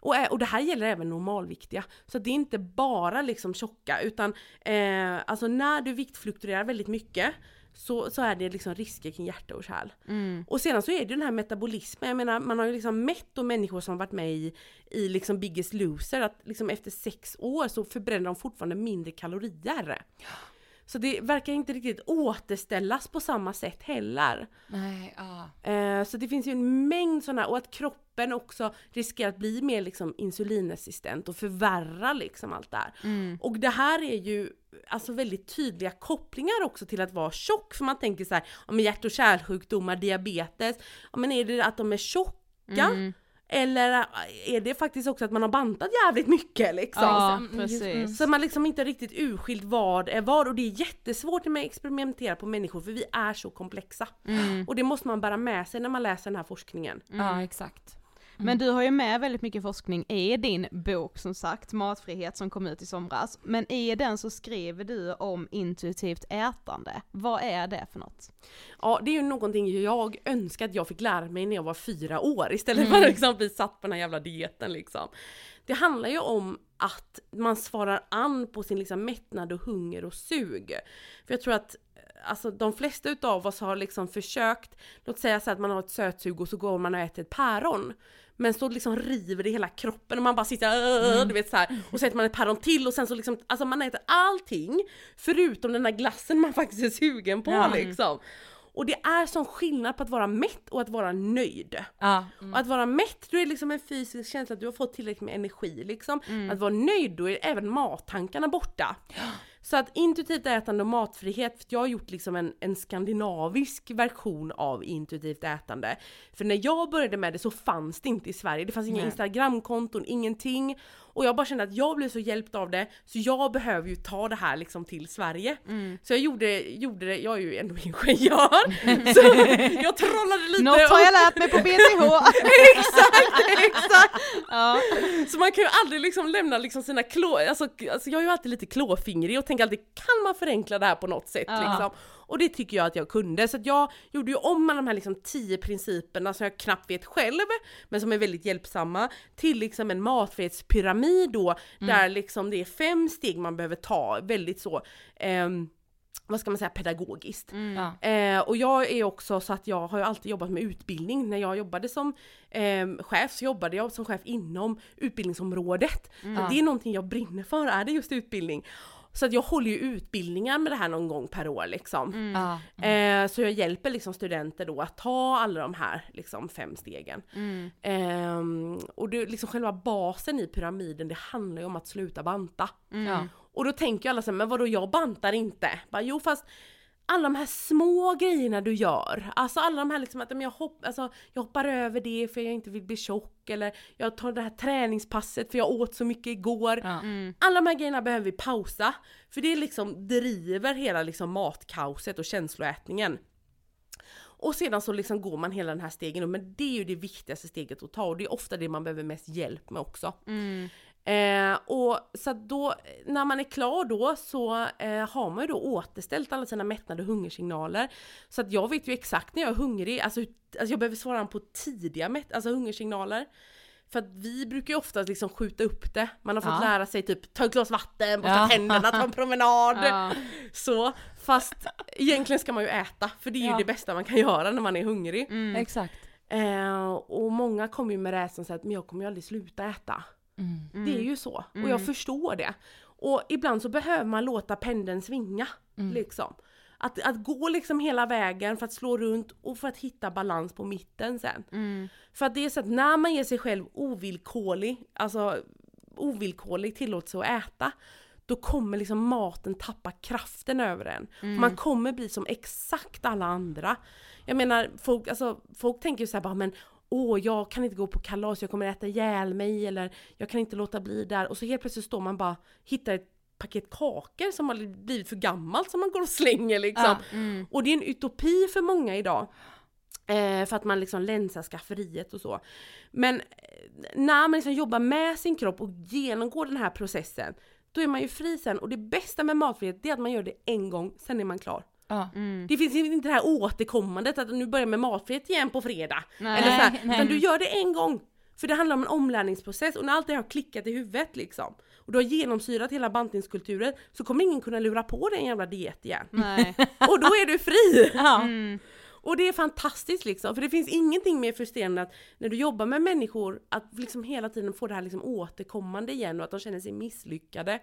Och, ä- och det här gäller även normalviktiga. Så det är inte bara liksom tjocka utan eh, alltså när du viktfluktuerar väldigt mycket så, så är det liksom risker kring hjärta och kärl. Och sedan så är det ju den här metabolismen, jag menar man har ju liksom mätt då människor som varit med i, i liksom Biggest Loser att liksom efter sex år så förbränner de fortfarande mindre kalorier. Så det verkar inte riktigt återställas på samma sätt heller. Nej, ja. Eh, så det finns ju en mängd sådana, och att kroppen också riskerar att bli mer liksom insulinresistent och förvärra liksom allt det här. Och det här är ju alltså väldigt tydliga kopplingar också till att vara tjock, för man tänker så här, om hjärt och kärlsjukdomar, diabetes, ja, men är det att de är tjocka? Eller är det faktiskt också att man har bantat jävligt mycket liksom? Ja, Mm, precis. Så man liksom inte riktigt urskilt vad är vad och det är jättesvårt när man experimenterar på människor för vi är så komplexa. Och det måste man bära med sig när man läser den här forskningen. ja exakt. Men du har ju med väldigt mycket forskning i din bok som sagt, Matfrihet som kom ut i somras. Men i den så skriver du om intuitivt ätande. Vad är det för något? Ja det är ju någonting jag önskar att jag fick lära mig när jag var fyra år istället för att liksom bli satt på den här jävla dieten liksom. Det handlar ju om att man svarar an på sin liksom mättnad och hunger och sug. För jag tror att alltså de flesta utav oss har liksom försökt, låt säga så att man har ett sötsug och så går man och äter ett päron. Men så liksom river det hela kroppen och man bara sitter "Åh", du vet så här. och så äter man ett päron till och sen så liksom, alltså man äter allting förutom den där glassen man faktiskt är sugen på Ja. liksom. Och det är sån skillnad på att vara mätt och att vara nöjd. Ja. Och att vara mätt, då är det liksom en fysisk känsla att du har fått tillräckligt med energi liksom. Att vara nöjd, då är även mattankarna borta. Så att intuitivt ätande och matfrihet, för jag har gjort liksom en, en skandinavisk version av intuitivt ätande. För när jag började med det så fanns det inte i Sverige, det fanns inga Nej. instagramkonton, ingenting. Och jag bara kände att jag blev så hjälpt av det, så jag behöver ju ta det här liksom till Sverige. Så jag gjorde, gjorde det, jag är ju ändå ingenjör, så jag trollade lite. Något har jag lärt mig på BTH! exakt, exakt! ja. Så man kan ju aldrig liksom lämna liksom sina klå, alltså, alltså jag är ju alltid lite klåfingrig och tänker alltid kan man förenkla det här på något sätt Ja. liksom? Och det tycker jag att jag kunde, så jag gjorde ju om alla de här liksom tio principerna som jag knappt vet själv, men som är väldigt hjälpsamma, till liksom en matfrihetspyramid då, där liksom det är fem steg man behöver ta, väldigt så ehm, vad ska man säga, pedagogiskt. Ja. Eh, och jag är också så att jag har ju alltid jobbat med utbildning. När jag jobbade som eh, chef så jobbade jag som chef inom utbildningsområdet. Så det är någonting jag brinner för, är det just utbildning. Så att jag håller ju utbildningar med det här någon gång per år liksom. Ja. Eh, så jag hjälper liksom studenter då att ta alla de här liksom fem stegen. Ehm, och det, liksom själva basen i pyramiden det handlar ju om att sluta banta. Ja. Och då tänker ju alla så här, men vadå jag bantar inte? Bara, jo fast alla de här små grejerna du gör, alltså alla de här liksom att men jag, hopp, alltså, jag hoppar över det för jag inte vill bli tjock eller jag tar det här träningspasset för jag åt så mycket igår. Ja. Alla de här grejerna behöver vi pausa, för det liksom driver hela liksom matkaoset och känsloätningen. Och sedan så liksom går man hela den här stegen men det är ju det viktigaste steget att ta och det är ofta det man behöver mest hjälp med också. Eh, och så då, när man är klar då så eh, har man ju då återställt alla sina mättnad och hungersignaler. Så att jag vet ju exakt när jag är hungrig, alltså, alltså jag behöver svara på tidiga mätt, alltså hungersignaler. För att vi brukar ju ofta liksom skjuta upp det. Man har fått Ja. lära sig typ ta ett glas vatten, borsta Ja. tänderna, ta en promenad. Ja. Så, fast egentligen ska man ju äta, för det är ju det bästa man kan göra när man är hungrig. Exakt. Eh, och många kommer ju med rädslan så att men jag kommer ju aldrig sluta äta. Det är ju så, och jag förstår det. Och ibland så behöver man låta pendeln svinga. Liksom. Att, att gå liksom hela vägen för att slå runt och för att hitta balans på mitten sen. För att det är så att när man ger sig själv ovillkorlig, alltså ovillkorlig tillåtelse att äta, då kommer liksom maten tappa kraften över en. Man kommer bli som exakt alla andra. Jag menar, folk, alltså, folk tänker ju såhär bara men åh jag kan inte gå på kalas, jag kommer äta ihjäl mig eller jag kan inte låta bli där. Och så helt plötsligt står man bara, hittar ett paket kakor som har blivit för gammalt som man går och slänger liksom. Och det är en utopi för många idag. Eh, för att man liksom länsar skafferiet och så. Men eh, när man liksom jobbar med sin kropp och genomgår den här processen, då är man ju fri sen. Och det bästa med matfrihet, det är att man gör det en gång, sen är man klar. Ja. Det finns inte det här återkommandet att nu börjar med matfrihet igen på fredag. Nej. Eller så här, utan du gör det en gång. För det handlar om en omlärningsprocess och när allt det har klickat i huvudet liksom och du har genomsyrat hela bantningskulturen så kommer ingen kunna lura på dig en jävla diet igen. Och då är du fri! Ja. Och det är fantastiskt liksom, för det finns ingenting mer frustrerande att när du jobbar med människor att liksom hela tiden få det här liksom återkommande igen och att de känner sig misslyckade.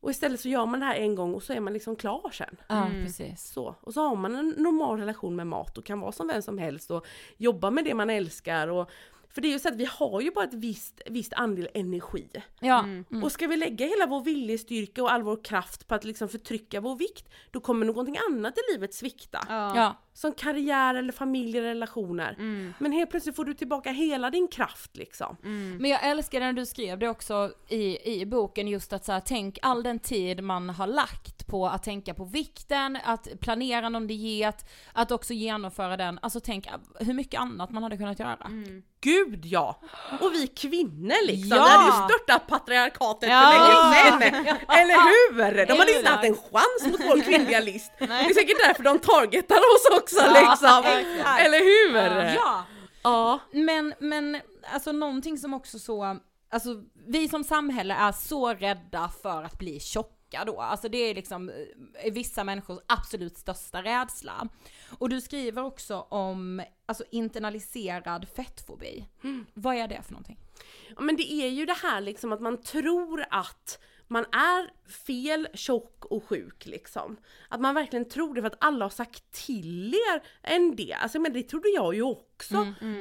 Och istället så gör man det här en gång och så är man liksom klar sen. ja, precis. Så. Och så har man en normal relation med mat och kan vara som vem som helst och jobba med det man älskar. Och, för det är ju så att vi har ju bara ett visst, visst andel energi. Ja. Och ska vi lägga hela vår viljestyrka och all vår kraft på att liksom förtrycka vår vikt, då kommer någonting annat i livet svikta. Ja. Ja. Som karriär eller familj eller relationer. Men helt plötsligt får du tillbaka hela din kraft liksom. Men jag älskar när du skrev det också i, i boken just att så här, tänk all den tid man har lagt på att tänka på vikten, att planera någon diet, att också genomföra den. Alltså tänk hur mycket annat man hade kunnat göra. Gud ja! Och vi kvinnor liksom, Ja! vi hade ju störtat patriarkatet Ja! för länge sedan! Eller hur? De hade ju inte haft en chans mot vår kvinnliga list. Det är säkert därför de targetar oss också liksom. Eller hur? Ja! Ja. Men, men alltså någonting som också så, alltså vi som samhälle är så rädda för att bli tjocka då, alltså det är liksom eh, vissa människors absolut största rädsla. Och du skriver också om alltså internaliserad fettfobi. Vad är det för någonting? Ja, men det är ju det här liksom att man tror att man är fel, tjock och sjuk liksom. Att man verkligen tror det för att alla har sagt till er en det. Alltså men det trodde jag ju också.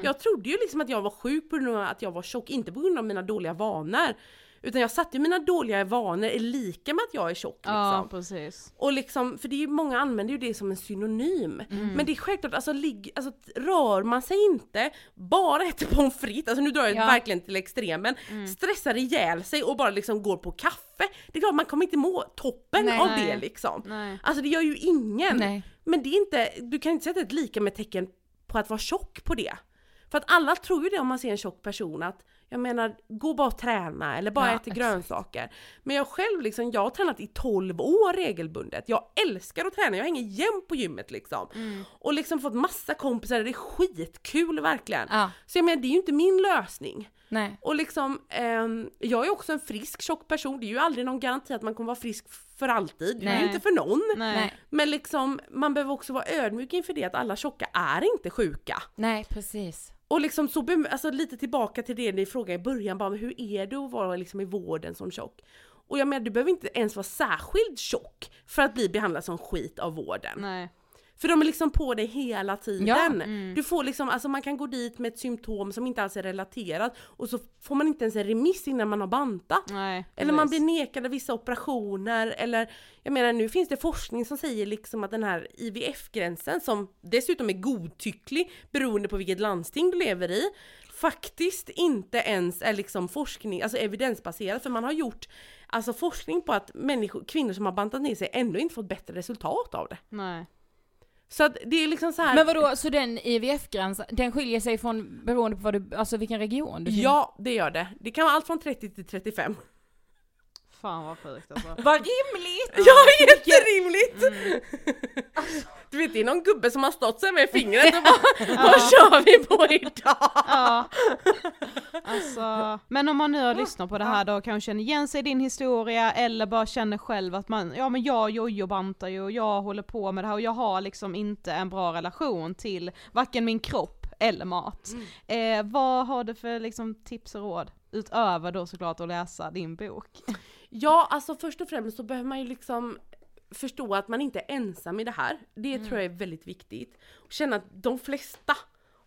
Jag trodde ju liksom att jag var sjuk på grund av att jag var tjock, inte på grund av mina dåliga vanor. Utan jag satte ju mina dåliga vanor är lika med att jag är tjock liksom. Ja, precis. Och liksom, för det är ju många använder ju det som en synonym. Men det är självklart, alltså, ligg, alltså rör man sig inte, bara äter pommes frites, alltså nu drar jag Ja. verkligen till extremen, stressar ihjäl sig och bara liksom går på kaffe. Det är klart man kommer inte må toppen Nej. av Nej. det liksom. Nej. Alltså det gör ju ingen. Nej. Men det är inte, du kan inte sätta ett lika med tecken på att vara tjock på det. För att alla tror ju det om man ser en tjock person att jag menar, gå bara och träna eller bara Ja, äta grönsaker. Men jag själv liksom, jag har tränat i 12 år regelbundet. Jag älskar att träna, jag hänger jämt på gymmet liksom. Mm. Och liksom fått massa kompisar, det är skitkul verkligen. Ja. Så jag menar, det är ju inte min lösning. Nej. Och liksom, ehm, jag är också en frisk tjock person, det är ju aldrig någon garanti att man kommer vara frisk för alltid, det är ju Nej. inte för någon. Nej. Men liksom, man behöver också vara ödmjuk inför det att alla tjocka är inte sjuka. Nej, precis. Och liksom så, alltså lite tillbaka till det ni frågade i början, bara men hur är det att vara liksom i vården som tjock? Och jag menar, du behöver inte ens vara särskilt tjock för att bli behandlad som skit av vården. Nej. För de är liksom på dig hela tiden. Ja, mm. Du får liksom, alltså man kan gå dit med ett symptom som inte alls är relaterat och så får man inte ens en remiss innan man har bantat. Nej. Eller man blir nekad av vissa operationer eller jag menar nu finns det forskning som säger liksom att den här IVF-gränsen som dessutom är godtycklig beroende på vilket landsting du lever i faktiskt inte ens är liksom forskning, alltså evidensbaserad för man har gjort alltså forskning på att människor, kvinnor som har bantat ner sig ändå inte fått bättre resultat av det. Nej. Så att det är liksom så här. Men vadå, så den IVF-gränsen, den skiljer sig från beroende på vad du, alltså vilken region du Ja, det gör det. Det kan vara allt från 30 till 35. Fan vad sjukt alltså. Vad rimligt! Ja, jätterimligt! Du vet, det är någon gubbe som har stått sig med fingret och bara Vad kör vi på idag? Ja. Alltså, men om man nu har lyssnat på det här då och kanske känner igen sig i din historia eller bara känner själv att man, ja men jag jojo-bantar ju och jag håller på med det här och jag har liksom inte en bra relation till varken min kropp eller mat. Eh, vad har du för liksom tips och råd? Utöver då såklart att läsa din bok. Ja, alltså först och främst så behöver man ju liksom förstå att man inte är ensam i det här. Det tror jag är väldigt viktigt. Och känna att de flesta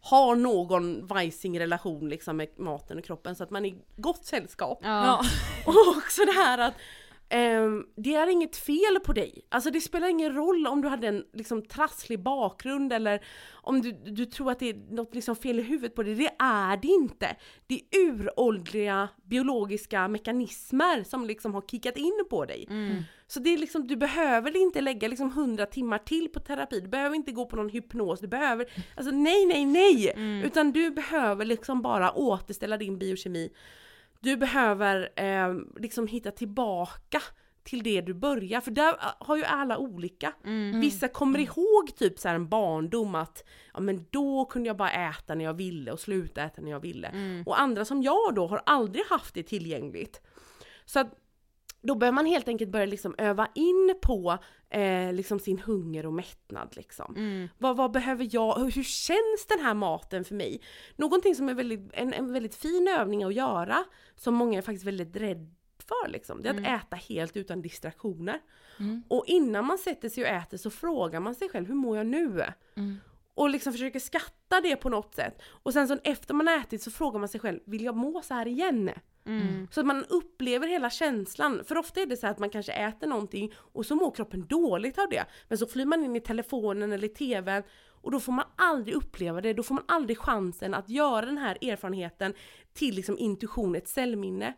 har någon vajsing relation liksom med maten och kroppen så att man är i gott sällskap. Ja. Och också det här att ehm, det är inget fel på dig. Alltså det spelar ingen roll om du hade en liksom trasslig bakgrund eller om du, du tror att det är något liksom fel i huvudet på dig. Det är det inte. Det är uråldriga biologiska mekanismer som liksom har kickat in på dig. Så det är liksom, du behöver inte lägga liksom 100 timmar till på terapi, du behöver inte gå på någon hypnos, du behöver, alltså nej, nej, nej! Utan du behöver liksom bara återställa din biokemi. Du behöver eh, liksom hitta tillbaka till det du börjar, för där har ju alla olika. Vissa kommer ihåg typ så här en barndom att ja men då kunde jag bara äta när jag ville och sluta äta när jag ville. Och andra som jag då har aldrig haft det tillgängligt. Så att då behöver man helt enkelt börja liksom öva in på eh, liksom sin hunger och mättnad. Liksom. Vad, vad behöver jag, hur, hur känns den här maten för mig? Någonting som är väldigt, en, en väldigt fin övning att göra, som många är faktiskt väldigt rädda för, liksom, det är att äta helt utan distraktioner. Och innan man sätter sig och äter så frågar man sig själv, hur mår jag nu? Och liksom försöker skatta det på något sätt. Och sen så efter man ätit så frågar man sig själv, vill jag må så här igen? Så att man upplever hela känslan. För ofta är det så att man kanske äter någonting och så mår kroppen dåligt av det. Men så flyr man in i telefonen eller i tvn och då får man aldrig uppleva det. Då får man aldrig chansen att göra den här erfarenheten till liksom intuition, ett cellminne.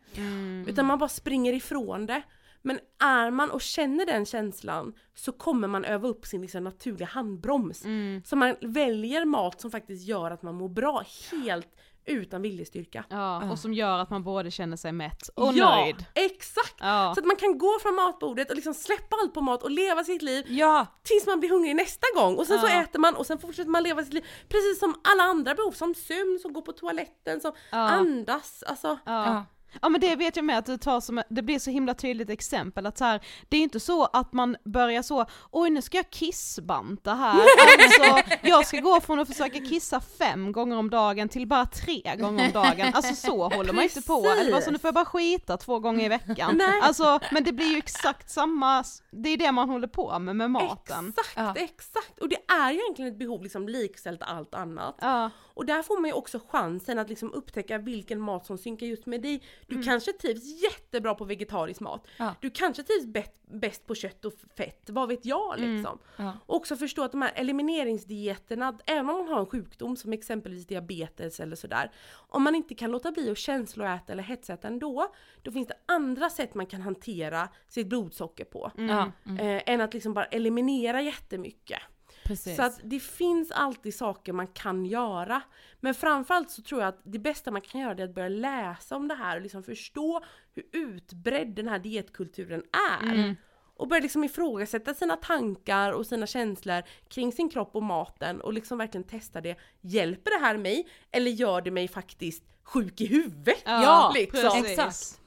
Utan man bara springer ifrån det. Men är man och känner den känslan så kommer man öva upp sin liksom naturliga handbroms. Så man väljer mat som faktiskt gör att man mår bra helt utan viljestyrka. Ja, och som gör att man både känner sig mätt och ja, nöjd. exakt! Ja. Så att man kan gå från matbordet och liksom släppa allt på mat och leva sitt liv Ja! tills man blir hungrig nästa gång och sen så Ja. äter man och sen fortsätter man leva sitt liv precis som alla andra behov som sömn, som går på toaletten, som andas, alltså Ja. Ja. Men det vet jag med att du tar som, det blir så himla tydligt exempel att så här, det är inte så att man börjar så, oj nu ska jag kissbanta här, alltså jag ska gå från att försöka kissa fem gånger om dagen till bara tre gånger om dagen, alltså så håller man inte på, eller bara så nu får jag bara skita två gånger i veckan. Nej. Alltså men det blir ju exakt samma, det är det man håller på med med maten. Exakt, Ja. exakt! Och det är ju egentligen ett behov liksom likställt allt annat. Ja. Och där får man ju också chansen att liksom upptäcka vilken mat som synkar just med dig. Du Mm. kanske trivs jättebra på vegetarisk mat. Ja. Du kanske trivs bäst, på kött och fett, vad vet jag Mm. liksom. Ja. Och också förstå att de här elimineringsdieterna, även om man har en sjukdom som exempelvis diabetes eller sådär. Om man inte kan låta bli att känsloäta eller hetsäta ändå, då finns det andra sätt man kan hantera sitt blodsocker på. Ja. Eh, än att liksom bara eliminera jättemycket. Precis. Så att det finns alltid saker man kan göra. Men framförallt så tror jag att det bästa man kan göra är att börja läsa om det här och liksom förstå hur utbredd den här dietkulturen är. Och börja liksom ifrågasätta sina tankar och sina känslor kring sin kropp och maten och liksom verkligen testa det. Hjälper det här mig? Eller gör det mig faktiskt sjuk i huvudet? Ja, liksom. precis. Exakt.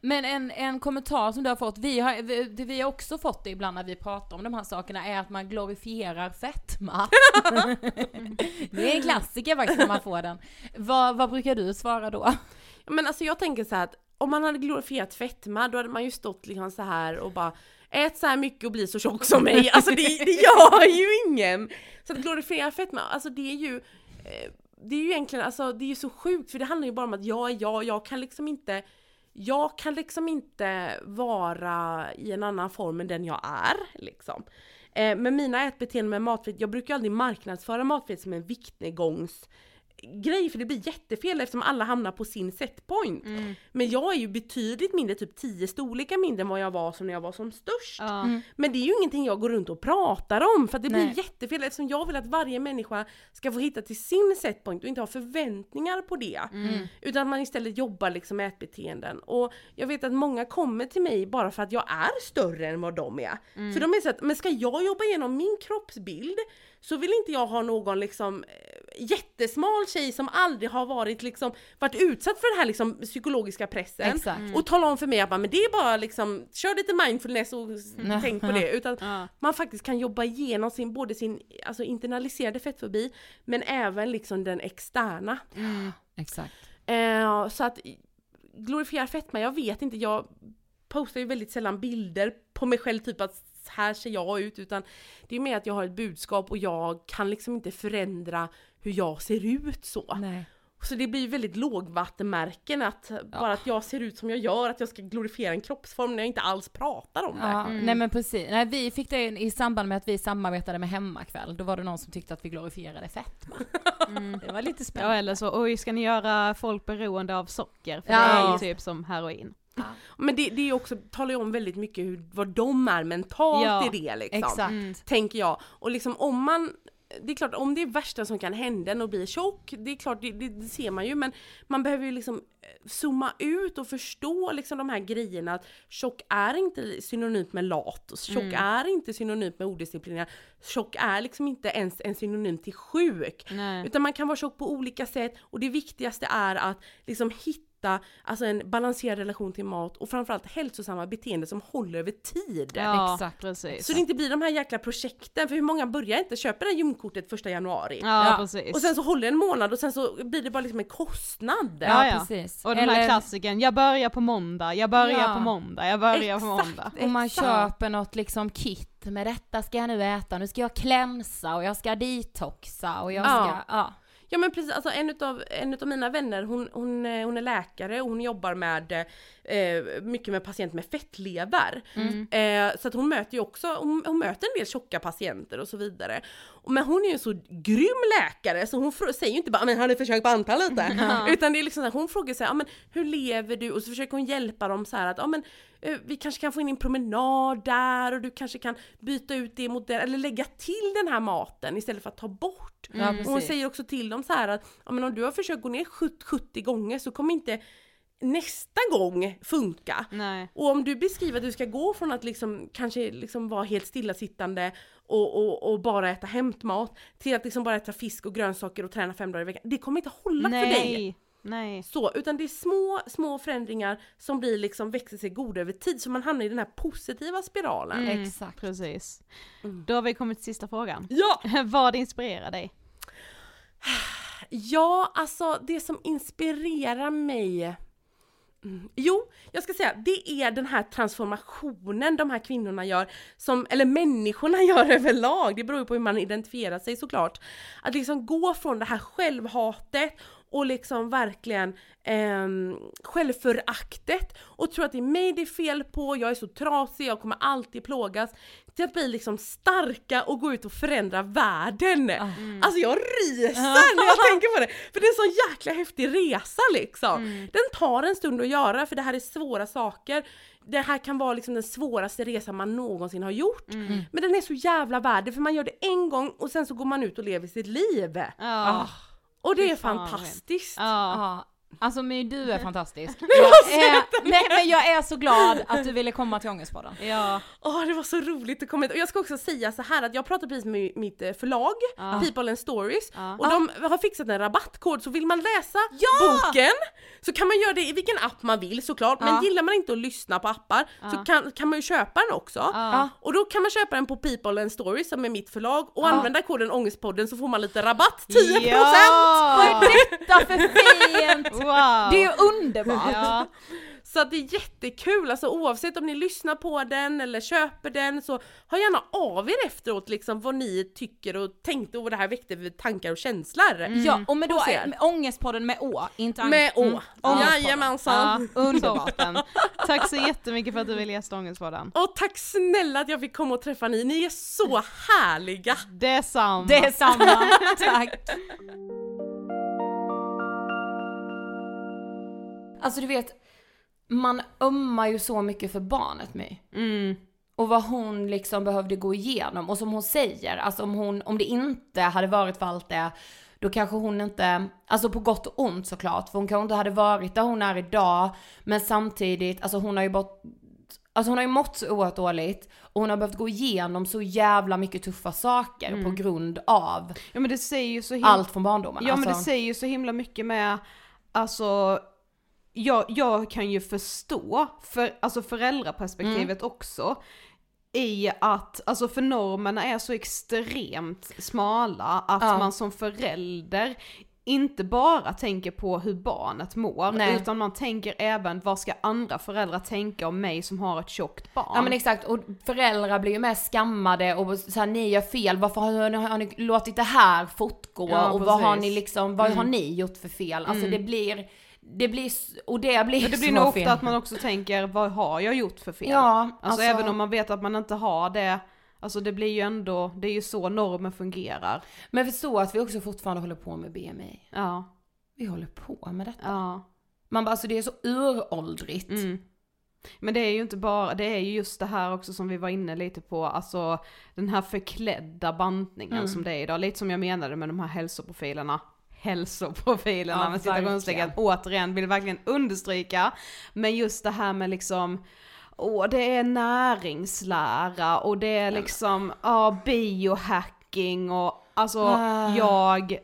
Men en, en kommentar som du har fått, vi har, vi, det vi har också fått det ibland när vi pratar om de här sakerna är att man glorifierar fetma. det är en klassiker faktiskt när man får den. Vad, vad brukar du svara då? Men alltså jag tänker så här att om man hade glorifierat fetma då hade man ju stått liksom så här och bara Ät så här mycket och bli så tjock som mig, alltså det, det gör ju ingen! Så att glorifiera fetma, alltså det är ju eh, Det är ju egentligen, alltså det är ju så sjukt för det handlar ju bara om att jag är jag, jag kan liksom inte jag kan liksom inte vara i en annan form än den jag är liksom. Eh, men mina ätbeteenden med matfritt, jag brukar aldrig marknadsföra matfritt som en viktnedgångs grej för det blir jättefel eftersom alla hamnar på sin setpoint. Mm. Men jag är ju betydligt mindre, typ 10 storlekar mindre än vad jag var som när jag var som störst. Mm. Men det är ju ingenting jag går runt och pratar om för att det Nej. blir jättefel eftersom jag vill att varje människa ska få hitta till sin setpoint och inte ha förväntningar på det. Mm. Utan att man istället jobbar liksom med ätbeteenden. Och jag vet att många kommer till mig bara för att jag är större än vad de är. Mm. För de är så att, men ska jag jobba igenom min kroppsbild så vill inte jag ha någon liksom eh, jättesmal tjej som aldrig har varit liksom varit utsatt för den här liksom psykologiska pressen Exakt. och tala om för mig att men det är bara liksom kör lite mindfulness och s- tänk på det utan Ja. man faktiskt kan jobba igenom sin, både sin alltså internaliserade fettfobi men även liksom den externa. Exakt. Eh, så att glorifiera fetma, jag vet inte, jag postar ju väldigt sällan bilder på mig själv typ att här ser jag ut utan det är mer att jag har ett budskap och jag kan liksom inte förändra hur jag ser ut så. Nej. Så det blir väldigt lågvattenmärken att bara att jag ser ut som jag gör, att jag ska glorifiera en kroppsform när jag inte alls pratar om det. Ja, nej men precis. Nej, vi fick det i samband med att vi samarbetade med Hemmakväll. Då var det någon som tyckte att vi glorifierade fetma. Det var lite Ja spännande. eller så, oj ska ni göra folk beroende av socker? För Ja. det är ju typ som heroin. Men det, det är också, talar ju om väldigt mycket hur, vad de är mentalt Ja, i det liksom. Exakt. Tänker jag. Och liksom om man det är klart, om det är värsta som kan hända och bli tjock, det är klart, det, det, det ser man ju, men man behöver ju liksom eh, zooma ut och förstå liksom de här grejerna att tjock är inte synonymt med lat, och tjock är inte synonymt med odisciplinerad, tjock är liksom inte ens en synonym till sjuk. Nej. Utan man kan vara tjock på olika sätt och det viktigaste är att liksom hitta alltså en balanserad relation till mat och framförallt hälsosamma beteenden som håller över tid. Ja, Exakt. precis. Så det inte blir de här jäkla projekten, för hur många börjar inte köpa det här gymkortet första januari? Ja, Ja. precis. Och sen så håller det en månad och sen så blir det bara liksom en kostnad. Ja, ja. precis. Och den här Eller- klassiken, jag börjar på måndag, jag börjar Ja. på måndag, jag börjar på Exakt. måndag. Och man Exakt. köper något liksom kit, med detta ska jag nu äta, nu ska jag klänsa och jag ska detoxa och jag ska, Ja. Ja. Men precis, alltså en utav, en utav mina vänner hon, hon, eh, hon är läkare och hon jobbar med eh, mycket med patienter med fettlever. Eh, så att hon möter ju också, hon, hon möter en del tjocka patienter och så vidare. Men hon är ju en så grym läkare så hon säger ju inte bara men har du försökt banta lite? Utan det är liksom så här, hon frågar sig, ja men hur lever du? Och så försöker hon hjälpa dem så här att ja men eh, vi kanske kan få in en promenad där och du kanske kan byta ut det mot det eller lägga till den här maten istället för att ta bort. Ja, Och hon säger också till dem så här att ja, men om du har försökt gå ner 70 70 gånger så kommer inte nästa gång funka. Nej. Och om du beskriver att du ska gå från att liksom kanske liksom vara helt stillasittande och, och, och bara äta hämtmat till att liksom bara äta fisk och grönsaker och träna fem dagar i veckan. Det kommer inte hålla för dig. Nej. Nej. Så, utan det är små, små förändringar som blir liksom växer sig goda över tid så man hamnar i den här positiva spiralen. Mm, Exakt. Precis. Då har vi kommit till sista frågan. Ja! Vad inspirerar dig? Ja, alltså det som inspirerar mig Mm. Jo, jag ska säga det är den här transformationen de här kvinnorna gör, som, eller människorna gör överlag, det beror ju på hur man identifierar sig såklart. Att liksom gå från det här självhatet och liksom verkligen ehm, självföraktet och tro att det är mig det är fel på, jag är så trasig, jag kommer alltid plågas. Till att bli liksom starka och gå ut och förändra världen. Alltså jag ryser när jag tänker på det! För det är en sån jäkla häftig resa liksom. Den tar en stund att göra för det här är svåra saker. Det här kan vara liksom den svåraste resan man någonsin har gjort. Men den är så jävla värd för man gör det en gång och sen så går man ut och lever sitt liv. Ja. Och det är fantastiskt. Ja. Ja. Alltså men du är fantastisk. Jag är, nej, men jag är så glad att du ville komma till Ångestpodden. Ja. Åh det var så roligt att komma hit. Och jag ska också säga så här att jag pratar precis med mitt eh, förlag, People and Stories, Ja. och de har fixat en rabattkod så vill man läsa boken Så kan man göra det i vilken app man vill såklart, men Ja. gillar man inte att lyssna på appar så kan, kan man ju köpa den också. Ja. Och då kan man köpa den på People and Stories som är mitt förlag och Ja. använda koden Ångestpodden så får man lite rabatt, 10%! Ja! Vad är detta för fint? Wow! Det är ju underbart! ja. Så att det är jättekul, alltså oavsett om ni lyssnar på den eller köper den så hör gärna av er efteråt liksom vad ni tycker och tänkte och vad det här väckte för tankar och känslor. Ja, och med då med Ångestpodden med Å, inte Med Å. Mm. Jajamensan. Ja, underbart. Tack så jättemycket för att du ville gästa Ångestpodden. Och tack snälla att jag fick komma och träffa ni, ni är så härliga! Detsamma. Det är samma, tack! Alltså du vet, man ömmar ju så mycket för barnet My. Mm. Och vad hon liksom behövde gå igenom. Och som hon säger, alltså om, hon, om det inte hade varit för allt det, då kanske hon inte, alltså på gott och ont såklart, för hon kanske inte hade varit där hon är idag, men samtidigt, alltså hon har ju bort, alltså hon har ju mått så oerhört dåligt och hon har behövt gå igenom så jävla mycket tuffa saker på grund av Ja men det säger ju så himla... allt från barndomen. Ja men det alltså. säger ju så himla mycket med, alltså, jag, jag kan ju förstå, för, alltså föräldraperspektivet också, i att, alltså för normerna är så extremt smala att Ja. man som förälder inte bara tänker på hur barnet mår, Nej. utan man tänker även vad ska andra föräldrar tänka om mig som har ett tjockt barn? Ja men exakt, och föräldrar blir ju mer skammade och så här, ni gör fel, varför har ni, har ni låtit det här fortgå? Ja, och vad har precis. ni liksom, vad har ni gjort för fel? Alltså det blir, det blir, och det blir Men det blir nog ofta fel. att man också tänker, vad har jag gjort för fel? Ja, Alltså, alltså- även om man vet att man inte har det, alltså det blir ju ändå, det är ju så normen fungerar. Men förstå att vi också fortfarande håller på med BMI. Ja, Vi håller på med detta. ja. Man bara, alltså det är så uråldrigt. Mm. Men det är ju inte bara, det är ju just det här också som vi var inne lite på, alltså den här förklädda bantningen Mm. som det är idag, lite som jag menade med de här hälsoprofilerna. Hälsoprofilerna Ja, med citationstecken, återigen vill verkligen understryka. Men just det här med liksom Åh, det är näringslära och det är liksom, ja, biohacking och alltså Ah. jag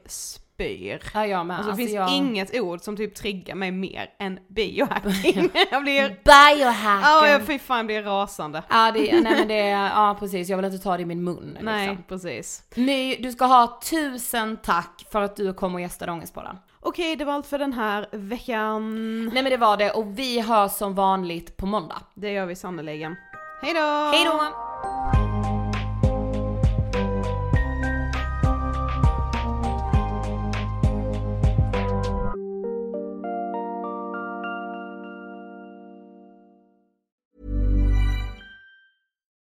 spyr. Ja, jag med. Alltså, det Alltså, finns jag... inget ord som typ triggar mig mer än biohacking. jag blir, Biohacken! ja jag fy fan blir rasande. Ja, det, nej men det, ja precis, jag vill inte ta det i min mun. Nej, Liksom. precis. My, du ska ha tusen tack för att du kom och gästade Ångestpodden. Okej, det var allt för den här veckan. Nej men det var det och vi hörs som vanligt på måndag. Det gör vi sannoliken. Hej då! Hej då!